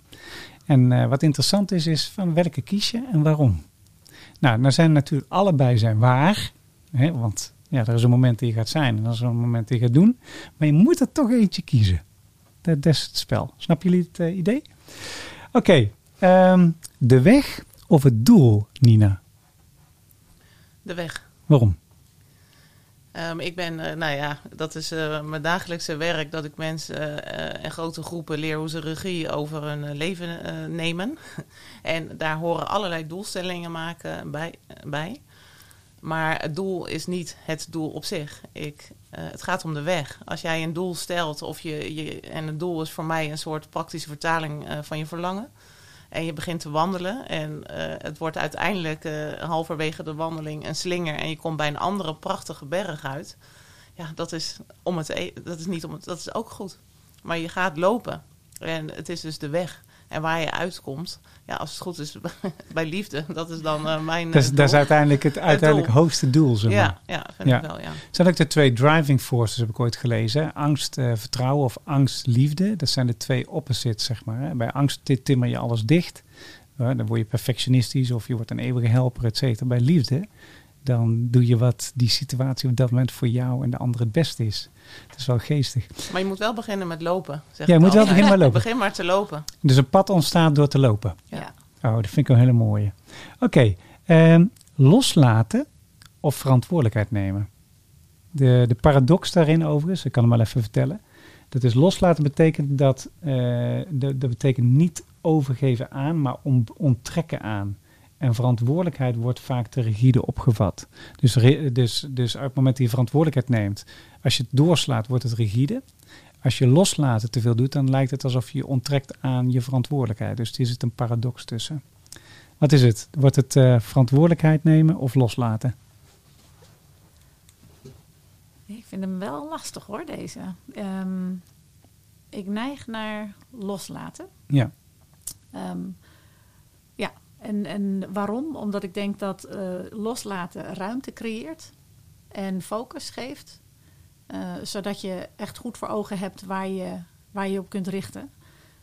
En eh, wat interessant is, is van welke kies je en waarom? Nou, nou zijn natuurlijk allebei zijn waar. Hè, want ja, er is een moment dat je gaat zijn en er is een moment dat je gaat doen. Maar je moet er toch eentje kiezen. Dat, dat is het spel. Snappen jullie het eh, idee? Oké, ehm, de weg of het doel, Nina? De weg. Waarom? Ehm, ik ben, eh, nou ja, dat is eh, mijn dagelijkse werk, dat ik mensen eh, en grote groepen leer hoe ze regie over hun leven nemen. en daar horen allerlei doelstellingen maken bij. bij. Maar het doel is niet het doel op zich. Ik, het gaat om de weg. Als jij een doel stelt, of je, je, en het doel is voor mij een soort praktische vertaling van je verlangen. En je begint te wandelen en eh, het wordt uiteindelijk eh, halverwege de wandeling een slinger en je komt bij een andere prachtige berg uit. Ja, dat is, om het, e- dat is niet om het, dat is ook goed. Maar je gaat lopen en het is dus de weg. En waar je uitkomt, ja, als het goed is bij liefde, dat is dan eh, mijn. Dat is, eh, dat is doel. uiteindelijk het uiteindelijk doel. hoogste doel. Zeg maar. Ja, ja, vind Ja. ik wel, ja. zijn ook de twee driving forces, heb ik ooit gelezen. Angst, eh, vertrouwen of angst, liefde. Dat zijn de twee opposites, zeg maar. Hè. Bij angst ti- timmer je alles dicht. Dan word je perfectionistisch of je wordt een eeuwige helper, et cetera. Bij liefde, dan doe je wat die situatie op dat moment voor jou en de ander het beste is. Dat is wel geestig. Maar je moet wel beginnen met lopen. Zeg Ja, je moet wel beginnen met lopen. Begin maar te lopen. Dus een pad ontstaat door te lopen. Ja. Oh, dat vind ik een hele mooie. Oké, ehm, loslaten of verantwoordelijkheid nemen. De, de paradox daarin overigens, ik kan hem wel even vertellen. Dat is loslaten betekent dat, eh, dat, dat betekent niet overgeven aan, maar om, onttrekken aan. En verantwoordelijkheid wordt vaak te rigide opgevat. Dus, dus, dus uit het moment dat je verantwoordelijkheid neemt, als je het doorslaat, wordt het rigide. Als je loslaten te veel doet, dan lijkt het alsof je onttrekt aan je verantwoordelijkheid. Dus er zit een paradox tussen. Wat is het? Wordt het eh, verantwoordelijkheid nemen of loslaten? Ik vind hem wel lastig hoor, deze. Ehm, ik neig naar loslaten. Ja, Ehm, ja, en, en waarom? Omdat ik denk dat eh, loslaten ruimte creëert en focus geeft. eh, zodat je echt goed voor ogen hebt waar je, waar je op kunt richten.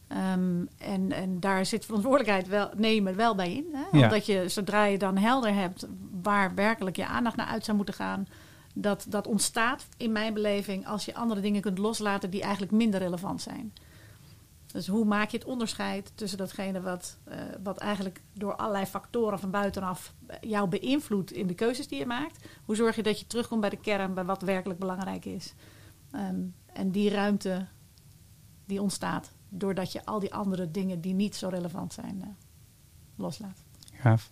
Ehm, en, en daar zit verantwoordelijkheid wel, nemen wel bij in. Hè? Ja. Omdat je zodra je dan helder hebt waar werkelijk je aandacht naar uit zou moeten gaan, dat, dat ontstaat in mijn beleving als je andere dingen kunt loslaten die eigenlijk minder relevant zijn. Dus hoe maak je het onderscheid tussen datgene wat, eh, wat eigenlijk door allerlei factoren van buitenaf jou beïnvloedt in de keuzes die je maakt? Hoe zorg je dat je terugkomt bij de kern, bij wat werkelijk belangrijk is? Ehm, en die ruimte die ontstaat doordat je al die andere dingen die niet zo relevant zijn eh, loslaat. gaaf.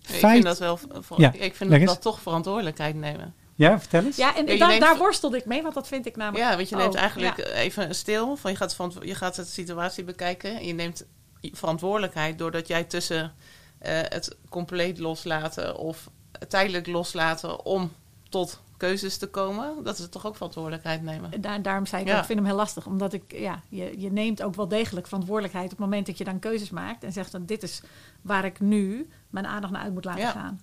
Ik vind dat wel. Ja, ik vind dat, dat toch verantwoordelijkheid nemen. Ja, vertel eens. Ja, en Ja, daar- neemt- daar worstel ik mee, want dat vind ik namelijk. Ja, want je neemt Oh, eigenlijk ja. even stil. Van je, gaat van, je gaat de situatie bekijken. En je neemt verantwoordelijkheid doordat jij tussen eh, het compleet loslaten of tijdelijk loslaten om tot keuzes te komen. Dat is toch ook verantwoordelijkheid nemen. Daar, daarom zei ik, Ja. ook, ik vind hem heel lastig. Omdat ik, ja, je, je neemt ook wel degelijk verantwoordelijkheid op het moment dat je dan keuzes maakt. En zegt dan, dit is waar ik nu mijn aandacht naar uit moet laten Ja. gaan.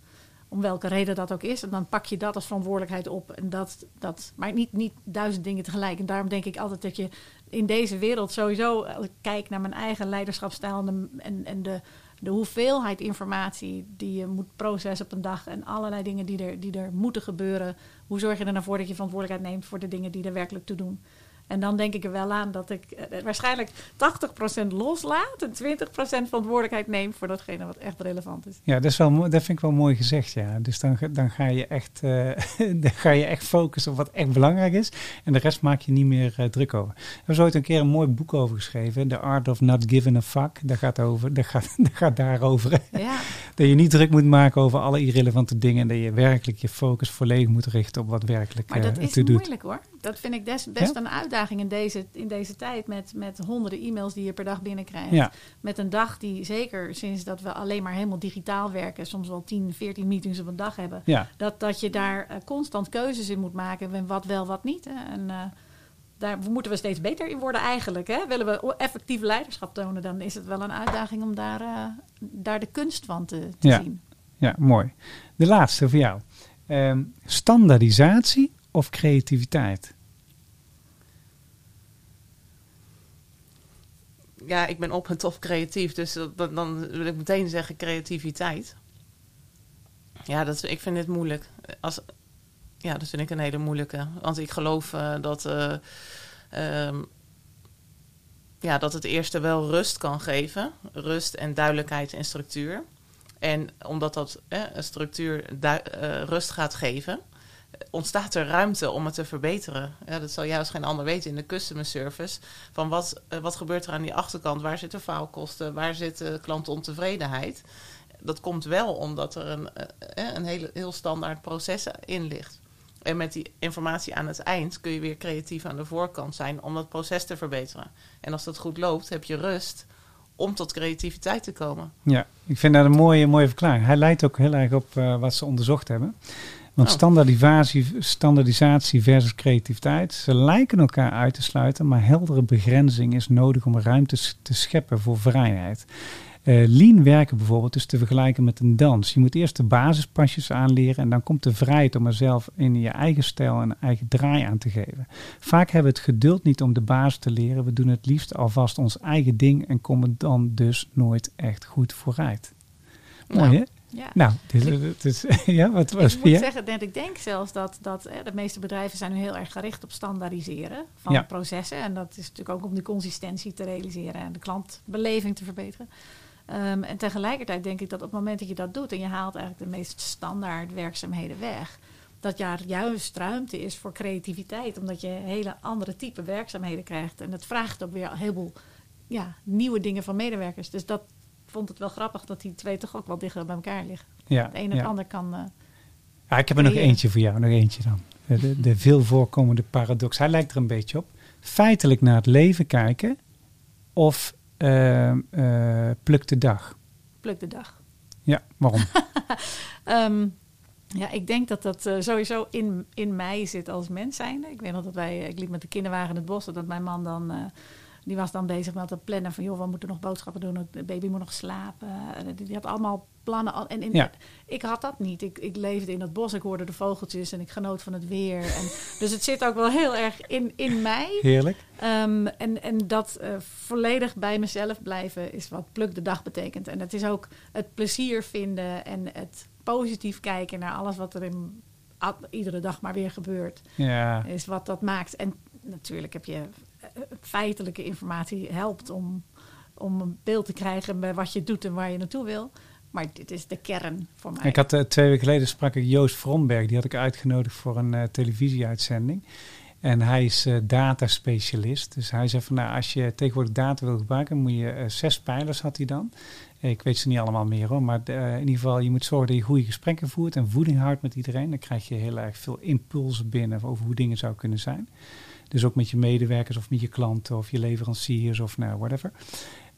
Om welke reden dat ook is. En dan pak je dat als verantwoordelijkheid op. En dat, dat, maar niet, niet duizend dingen tegelijk. En daarom denk ik altijd dat je in deze wereld sowieso... als ik kijk naar mijn eigen leiderschapsstijl... en, de, en, en de, de hoeveelheid informatie die je moet processen op een dag... en allerlei dingen die er, die er moeten gebeuren. Hoe zorg je er nou voor dat je verantwoordelijkheid neemt... voor de dingen die er werkelijk toe doen? En dan denk ik er wel aan dat ik eh, waarschijnlijk 80% loslaat... en 20% verantwoordelijkheid neem voor datgene wat echt relevant is. Ja, dat, is wel, dat vind ik wel mooi gezegd, ja. Dus dan, ga- dan, ga je echt, eh, dan ga je echt focussen op wat echt belangrijk is. En de rest maak je niet meer eh, druk over. Er is ooit een keer een mooi boek over geschreven. The Art of Not Giving a Fuck. Dat gaat, over, dat gaat, daarover. Ja, Dat je niet druk moet maken over alle irrelevante dingen. En dat je werkelijk je focus volledig moet richten op wat werkelijk maar dat eh, is doet. moeilijk hoor. Dat vind ik des- best Ja? een uitdaging in deze, in deze tijd... Met, met honderden e-mails die je per dag binnenkrijgt. Ja, Met een dag die zeker sinds dat we alleen maar helemaal digitaal werken... soms wel 10, 14 meetings op een dag hebben... ja. dat, dat je daar eh, constant keuzes in moet maken. En wat wel, wat niet. Hè. En eh, daar moeten we steeds beter in worden eigenlijk. Hè. Willen we effectief leiderschap tonen... dan is het wel een uitdaging om daar, eh, daar de kunst van te, te Ja. zien. ja, mooi. De laatste voor jou. Ehm, standaardisatie of creativiteit? Ja, ik ben op en top creatief. Dus dan wil ik meteen zeggen creativiteit. Ja, dat, ik vind dit moeilijk. Als, ja, dat vind ik een hele moeilijke. Want ik geloof eh, dat, eh, ehm, ja, dat het eerste wel rust kan geven. Rust en duidelijkheid en structuur. En omdat dat structuur eh, rust gaat geven, ontstaat er ruimte om het te verbeteren. Dat zal als geen ander weten in de customer service. Van wat, eh, wat gebeurt er aan die achterkant? Waar zitten faalkosten? Waar zit de klantontevredenheid? dat komt wel omdat er een, eh, eh, een hele, heel standaard proces in ligt. En met die informatie aan het eind kun je weer creatief aan de voorkant zijn om dat proces te verbeteren. En als dat goed loopt, heb je rust om tot creativiteit te komen. Ja, ik vind dat een mooie, mooie verklaring. Hij leidt ook heel erg op wat ze onderzocht hebben. Want Oh. standaardisatie, standaardisatie versus creativiteit, ze lijken elkaar uit te sluiten, maar heldere begrenzing is nodig om ruimte te scheppen voor vrijheid. Eh, lean werken bijvoorbeeld is te vergelijken met een dans. Je moet eerst de basispasjes aanleren en dan komt de vrijheid om er zelf in je eigen stijl en eigen draai aan te geven. Vaak hebben we het geduld niet om de basis te leren. We doen het liefst alvast ons eigen ding en komen dan dus nooit echt goed vooruit. Mooi Nou, hè? Ja. Nou, dit, is- dit ja, wat was ik moet ja? zeggen dat ik denk zelfs dat, dat de meeste bedrijven zijn nu heel erg gericht op standaardiseren van Ja. processen. En dat is natuurlijk ook om die consistentie te realiseren en de klantbeleving te verbeteren. Ehm, en tegelijkertijd denk ik dat op het moment dat je dat doet en je haalt eigenlijk de meest standaard werkzaamheden weg, dat daar juist ruimte is voor creativiteit, omdat je hele andere type werkzaamheden krijgt. En dat vraagt ook weer een heleboel ja, nieuwe dingen van medewerkers. Dus dat vond het wel grappig dat die twee toch ook wel dichter bij elkaar liggen. Ja, Het een en ja. het ander kan. eh, Ja, ik heb er nog eentje voor jou, nog eentje dan. De, de, de veel voorkomende paradox. Hij lijkt er een beetje op. Feitelijk naar het leven kijken of eh, eh, pluk de dag. pluk de dag. Ja, waarom? Ehm, ja, ik denk dat dat eh, sowieso in, in mij zit als mens zijnde. Ik weet nog dat wij, ik liep met de kinderwagen in het bos. en Dat mijn man dan, die was dan bezig met het plannen van... joh, we moeten nog boodschappen doen, de baby moet nog slapen. En die, had allemaal plannen. al- En in, Ja. ik had dat niet. Ik, ik leefde in het bos, ik hoorde de vogeltjes en ik genoot van het weer. En, dus het zit ook wel heel erg in, in mij. Heerlijk. Ehm, en, en dat eh, volledig bij mezelf blijven is wat pluk de dag betekent. En het is ook het plezier vinden en het positief kijken naar alles wat er in, iedere dag maar weer gebeurt. Ja, Is wat dat maakt. En natuurlijk heb je feitelijke informatie helpt om, om een beeld te krijgen bij wat je doet en waar je naartoe wil. Maar dit is de kern voor mij. ik had eh, twee weken geleden sprak ik Joost Vromberg. Die had ik uitgenodigd voor een eh, televisieuitzending. En hij is eh dataspecialist. Dus hij zei van nou, als je tegenwoordig data wil gebruiken, moet je zes pijlers had hij dan. Ik weet ze niet allemaal meer hoor. Maar in ieder geval, je moet zorgen dat je goede gesprekken voert en voeding houdt met iedereen. Dan krijg je heel erg veel impulsen binnen over hoe dingen zou kunnen zijn. Dus ook met je medewerkers of met je klanten of je leveranciers of nou, whatever.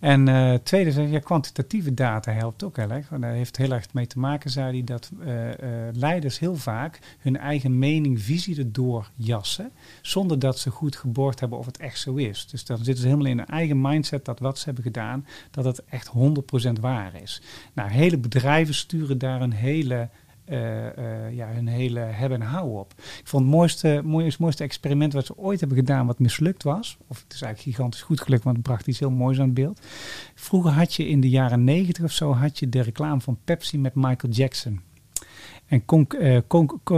En eh tweede, ja, kwantitatieve data helpt ook heel erg. Want daar heeft heel erg mee te maken, zei hij, dat eh, eh, leiders heel vaak hun eigen mening, visie erdoor jassen. Zonder dat ze goed geborgd hebben of het echt zo is. Dus dan zitten ze helemaal in hun eigen mindset dat wat ze hebben gedaan, dat het echt 100% waar is. Nou, hele bedrijven sturen daar een hele ja, hun hele hebben en houden op. Ik vond het mooiste, mooiste, experiment wat ze ooit hebben gedaan, wat mislukt was. Of het is eigenlijk gigantisch goed gelukt, want het bracht iets heel moois aan het beeld. Vroeger had je in de jaren negentig of zo, had je de reclame van Pepsi met Michael Jackson. En eh,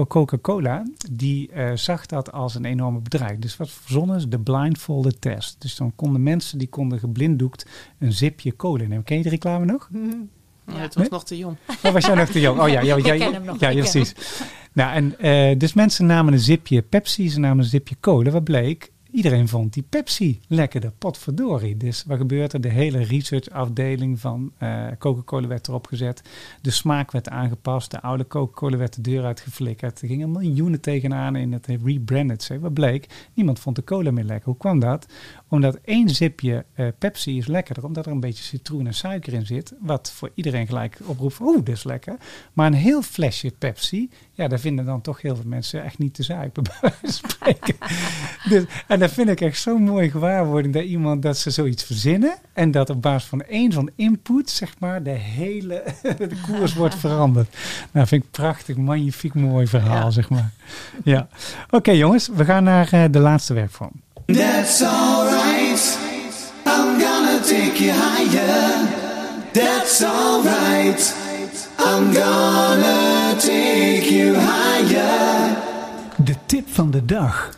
Coca-Cola, die eh, zag dat als een enorme bedrijf. Dus wat verzonnen is de blindfolded test. Dus dan konden mensen, die konden geblinddoekt een zipje cola nemen. Ken je de reclame nog? Mhm. Ja. het was Nee? nog te jong. Of was jij nog te jong? Oh ja, ja, Ik ja, ken hem nog, Ja, ja, precies. Nou, en eh, dus mensen namen een zipje Pepsi, ze namen een zipje cola. Wat bleek? Iedereen vond die Pepsi lekkerder, potverdorie. Dus wat gebeurt er? De hele researchafdeling van eh, Coca-Cola werd erop gezet. De smaak werd aangepast. De oude Coca-Cola werd de deur uitgeflikkerd. Er gingen miljoenen tegenaan in het rebranded. Wat bleek? Niemand vond de cola meer lekker. Hoe kwam dat? Omdat één zipje eh, Pepsi is lekkerder, omdat er een beetje citroen en suiker in zit. Wat voor iedereen gelijk oproept, oeh, dat is lekker. Maar een heel flesje Pepsi, ja, daar vinden dan toch heel veel mensen echt niet te zuipen, bij wijze van spreken. dus, en dat vind ik echt zo'n mooie gewaarwording, dat iemand, dat ze zoiets verzinnen. En dat op basis van één zo'n input, zeg maar, de hele de koers wordt veranderd. Nou, vind ik prachtig, magnifiek mooi verhaal, Ja. zeg maar. Ja. Oké jongens, we gaan naar eh, de laatste werkvorm. That's alright. I'm gonna take you higher. That's alright. I'm gonna take you higher. De tip van de dag.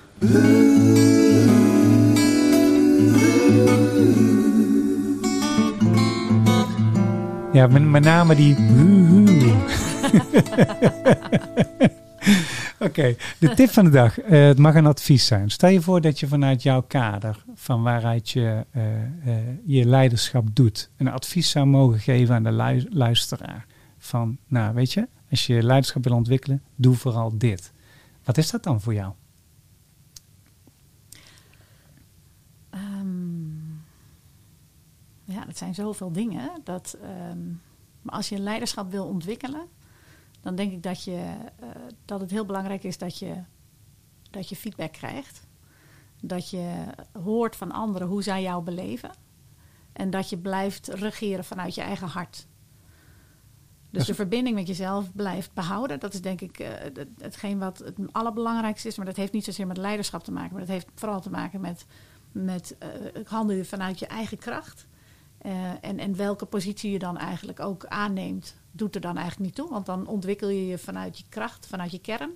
Ja, met, met name die. Oké, de tip van de dag. Eh, het mag een advies zijn. Stel je voor dat je vanuit jouw kader, van waaruit je eh, eh, je leiderschap doet, een advies zou mogen geven aan de lui- luisteraar. van, nou weet je, als je leiderschap wil ontwikkelen, doe vooral dit. Wat is dat dan voor jou? Ehm, ja, dat zijn zoveel dingen. Dat, ehm, maar als je leiderschap wil ontwikkelen, dan denk ik dat, je, eh, dat het heel belangrijk is dat je, dat je feedback krijgt. Dat je hoort van anderen hoe zij jou beleven. En dat je blijft regeren vanuit je eigen hart. Dus de verbinding met jezelf blijft behouden. Dat is denk ik eh, het- hetgeen wat het allerbelangrijkste is. Maar dat heeft niet zozeer met leiderschap te maken. Maar dat heeft vooral te maken met, met eh, het handelen vanuit je eigen kracht. Eh, en, en welke positie je dan eigenlijk ook aanneemt, doet er dan eigenlijk niet toe. Want dan ontwikkel je je vanuit je kracht, vanuit je kern.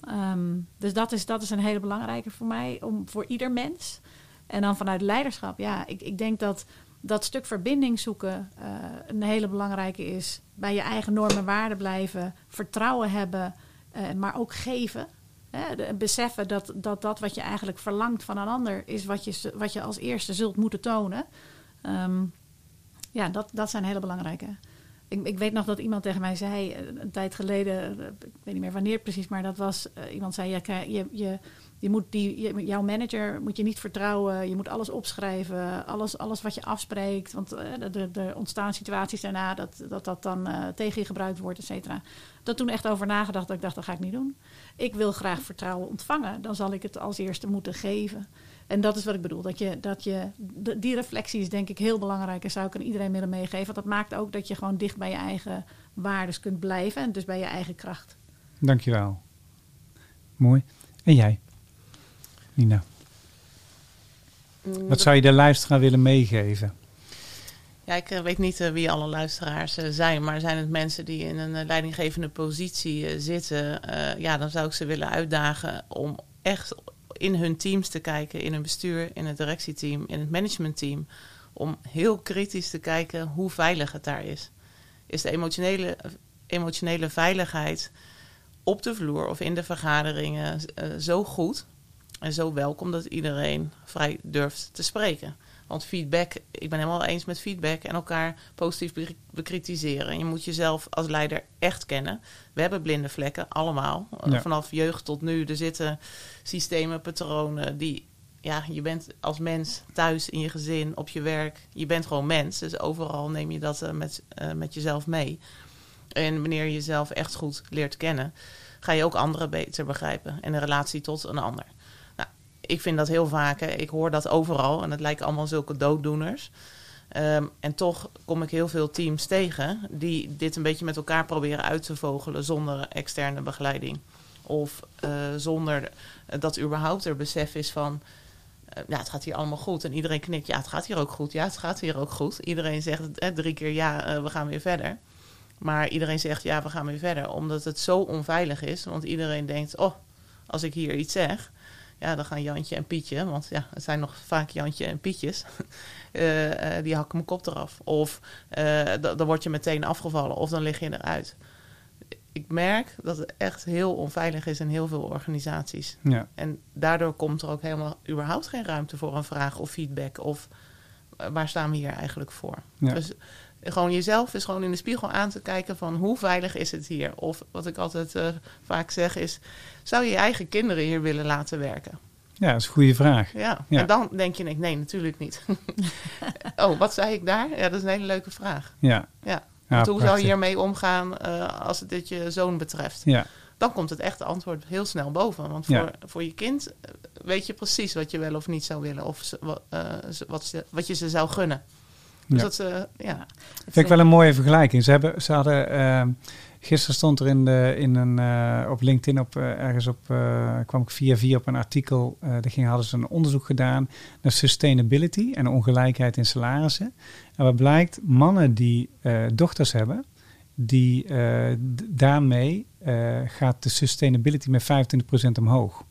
Ehm, dus dat is, dat is een hele belangrijke voor mij, om, voor ieder mens. En dan vanuit leiderschap, ja, ik, ik denk dat dat stuk verbinding zoeken eh, een hele belangrijke is. Bij je eigen normen en waarden blijven, vertrouwen hebben, eh, maar ook geven. Hè, beseffen dat, dat dat wat je eigenlijk verlangt van een ander is wat je, wat je als eerste zult moeten tonen. Ehm, ja, dat, dat zijn hele belangrijke. Ik, ik weet nog dat iemand tegen mij zei, eh, een tijd geleden, eh, ik weet niet meer wanneer precies, maar dat was, eh, iemand zei, ja, je, je, je moet die, jouw manager moet je niet vertrouwen, je moet alles opschrijven, alles, alles wat je afspreekt, want er- ontstaan situaties daarna dat dat, dat dan tegen je gebruikt wordt, et cetera. Dat toen echt over nagedacht, dat ik dacht, dat ga ik niet doen. Ik wil graag vertrouwen ontvangen, dan zal ik het als eerste moeten geven. En dat is wat ik bedoel. Dat je, dat je, die reflectie is denk ik heel belangrijk. En zou ik aan iedereen willen meegeven. Want dat maakt ook dat je gewoon dicht bij je eigen waardes kunt blijven. En dus bij je eigen kracht. Dankjewel. Mooi. En jij, Nina? Mm, Wat zou je de luisteraar willen meegeven? Ja, ik eh, weet niet eh, wie alle luisteraars eh, zijn, maar zijn het mensen die in een leidinggevende positie zitten? eh, ja, dan zou ik ze willen uitdagen om echt in hun teams te kijken, in hun bestuur, in het directieteam, in het managementteam, om heel kritisch te kijken hoe veilig het daar is. Is de emotionele, emotionele veiligheid op de vloer of in de vergaderingen eh, zo goed en zo welkom dat iedereen vrij durft te spreken? Want feedback, ik ben helemaal eens met feedback en elkaar positief be- bekritiseren. En je moet jezelf als leider echt kennen. We hebben blinde vlekken, allemaal. Eh, Ja. Vanaf jeugd tot nu. Er zitten systemen, patronen die. Ja, je bent als mens thuis in je gezin, op je werk. Je bent gewoon mens. Dus overal neem je dat eh, met, eh, met jezelf mee. En wanneer je jezelf echt goed leert kennen, ga je ook anderen beter begrijpen. En de relatie tot een ander. Ik vind dat heel vaak, hè, ik hoor dat overal. En het lijken allemaal zulke dooddoeners. Ehm, en toch kom ik heel veel teams tegen die dit een beetje met elkaar proberen uit te vogelen zonder externe begeleiding. Of eh, zonder dat überhaupt er besef is van, eh, ja, het gaat hier allemaal goed. En iedereen knikt, ja, het gaat hier ook goed. Ja, het gaat hier ook goed. Iedereen zegt eh, drie keer, ja, we gaan weer verder. Maar iedereen zegt, ja, we gaan weer verder. Omdat het zo onveilig is. Want iedereen denkt, oh, als ik hier iets zeg, ja, dan gaan Jantje en Pietje, want ja, het zijn nog vaak Jantje en Pietjes, eh, eh, die hakken mijn kop eraf. Of eh, da- dan word je meteen afgevallen, of dan lig je eruit. Ik merk dat het echt heel onveilig is in heel veel organisaties. Ja, En daardoor komt er ook helemaal überhaupt geen ruimte voor een vraag of feedback. Of waar staan we hier eigenlijk voor? Ja. Dus gewoon jezelf is gewoon in de spiegel aan te kijken van hoe veilig is het hier? Of wat ik altijd eh, vaak zeg is, zou je je eigen kinderen hier willen laten werken? ja dat is een goede vraag. Ja, Ja. en dan denk je, nee, natuurlijk niet. oh, wat zei ik daar? Ja, dat is een hele leuke vraag. Ja, Ja. hoe zou je hiermee omgaan eh, als het dit je zoon betreft? Ja, Dan komt het echte antwoord heel snel boven. Want voor, Ja. voor je kind eh, weet je precies wat je wel of niet zou willen. Of ze- wat, ze- wat je ze zou gunnen. Dus Ja. dat ze, ja. vind ik wel een mooie vergelijking. Ze, hebben, ze hadden, ehm, gisteren stond er in, de, in een, eh, op LinkedIn op, eh, ergens op, eh, kwam ik via via op een artikel. eh daar ging, hadden ze een onderzoek gedaan naar sustainability en ongelijkheid in salarissen. En wat blijkt, mannen die eh, dochters hebben, die, eh, daarmee eh, gaat de sustainability met 25% omhoog.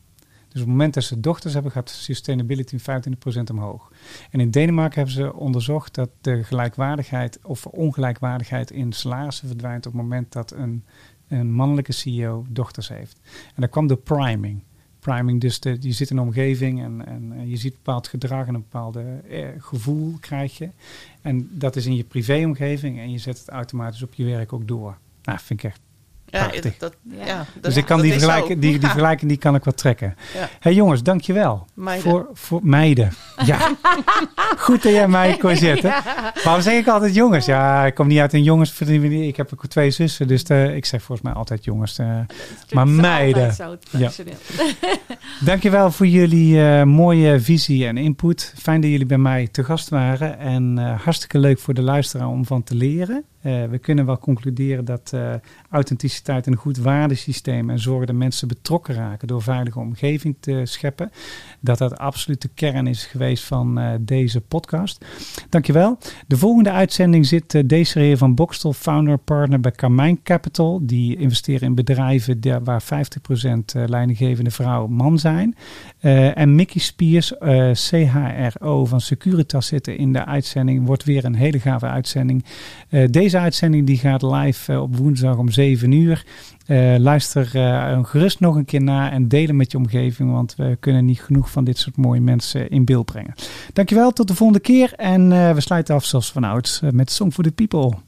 Dus op het moment dat ze dochters hebben, gaat de sustainability met 25% omhoog. En in Denemarken hebben ze onderzocht dat de gelijkwaardigheid of ongelijkwaardigheid in salarissen verdwijnt op het moment dat een, een mannelijke CEO dochters heeft. En dat kwam door priming. priming. Dus de, je zit in een omgeving en, en eh, je ziet bepaald gedrag en een bepaald gevoel krijg je. En dat is in je privéomgeving en je zet het automatisch op je werk ook door. Nou, vind ik echt Ja, dat, Ja. ja. dat- dus ik kan dat die vergelijking, die, die Ja, vergelijking die kan ik wel trekken. Ja. hey, jongens, dankjewel. meiden. Voor, voor meiden. Ja. Goed dat jij mij kon zetten. Waarom zeg ik altijd jongens? Ja, ik kom niet uit een jongens. Ik heb ook twee zussen. Dus eh, ik zeg volgens mij altijd jongens. eh. Maar is meiden. Zo traditioneel. Dankjewel voor jullie eh, mooie visie en input. Fijn dat jullie bij mij te gast waren. En eh, hartstikke leuk voor de luisteraar om van te leren. Eh, we kunnen wel concluderen dat eh, authenticiteit een goed waardesysteem en zorgen dat mensen betrokken raken door veilige omgeving te scheppen. Dat dat absoluut de kern is geweest van eh, deze podcast. Dankjewel. De volgende uitzending zit uh, Desiree van Bokstel, founder partner bij Carmijn Capital. Die investeren in bedrijven waar 50% eh, leidinggevende vrouwen man zijn. Uh, en Mickey Spiers, uh, CHRO van Securitas zitten in de uitzending. Wordt weer een hele gave uitzending. Uh, deze uitzending die gaat live op woensdag om 7 uur. luister gerust nog een keer na en delen met je omgeving. Want we kunnen niet genoeg van dit soort mooie mensen in beeld brengen. Dankjewel, tot de volgende keer. En we sluiten af zoals vanouds met Song for the People.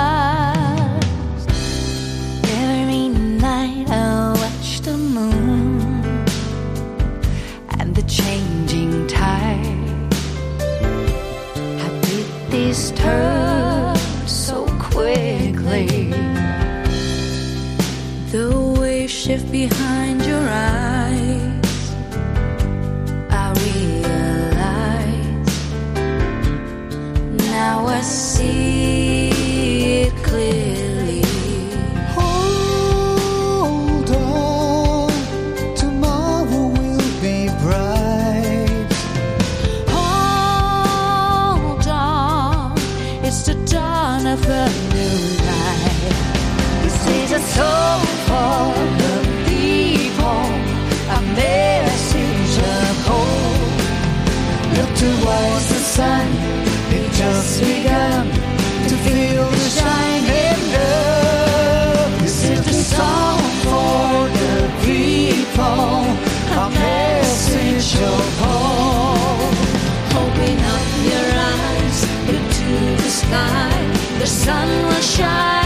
Behind sun will shine.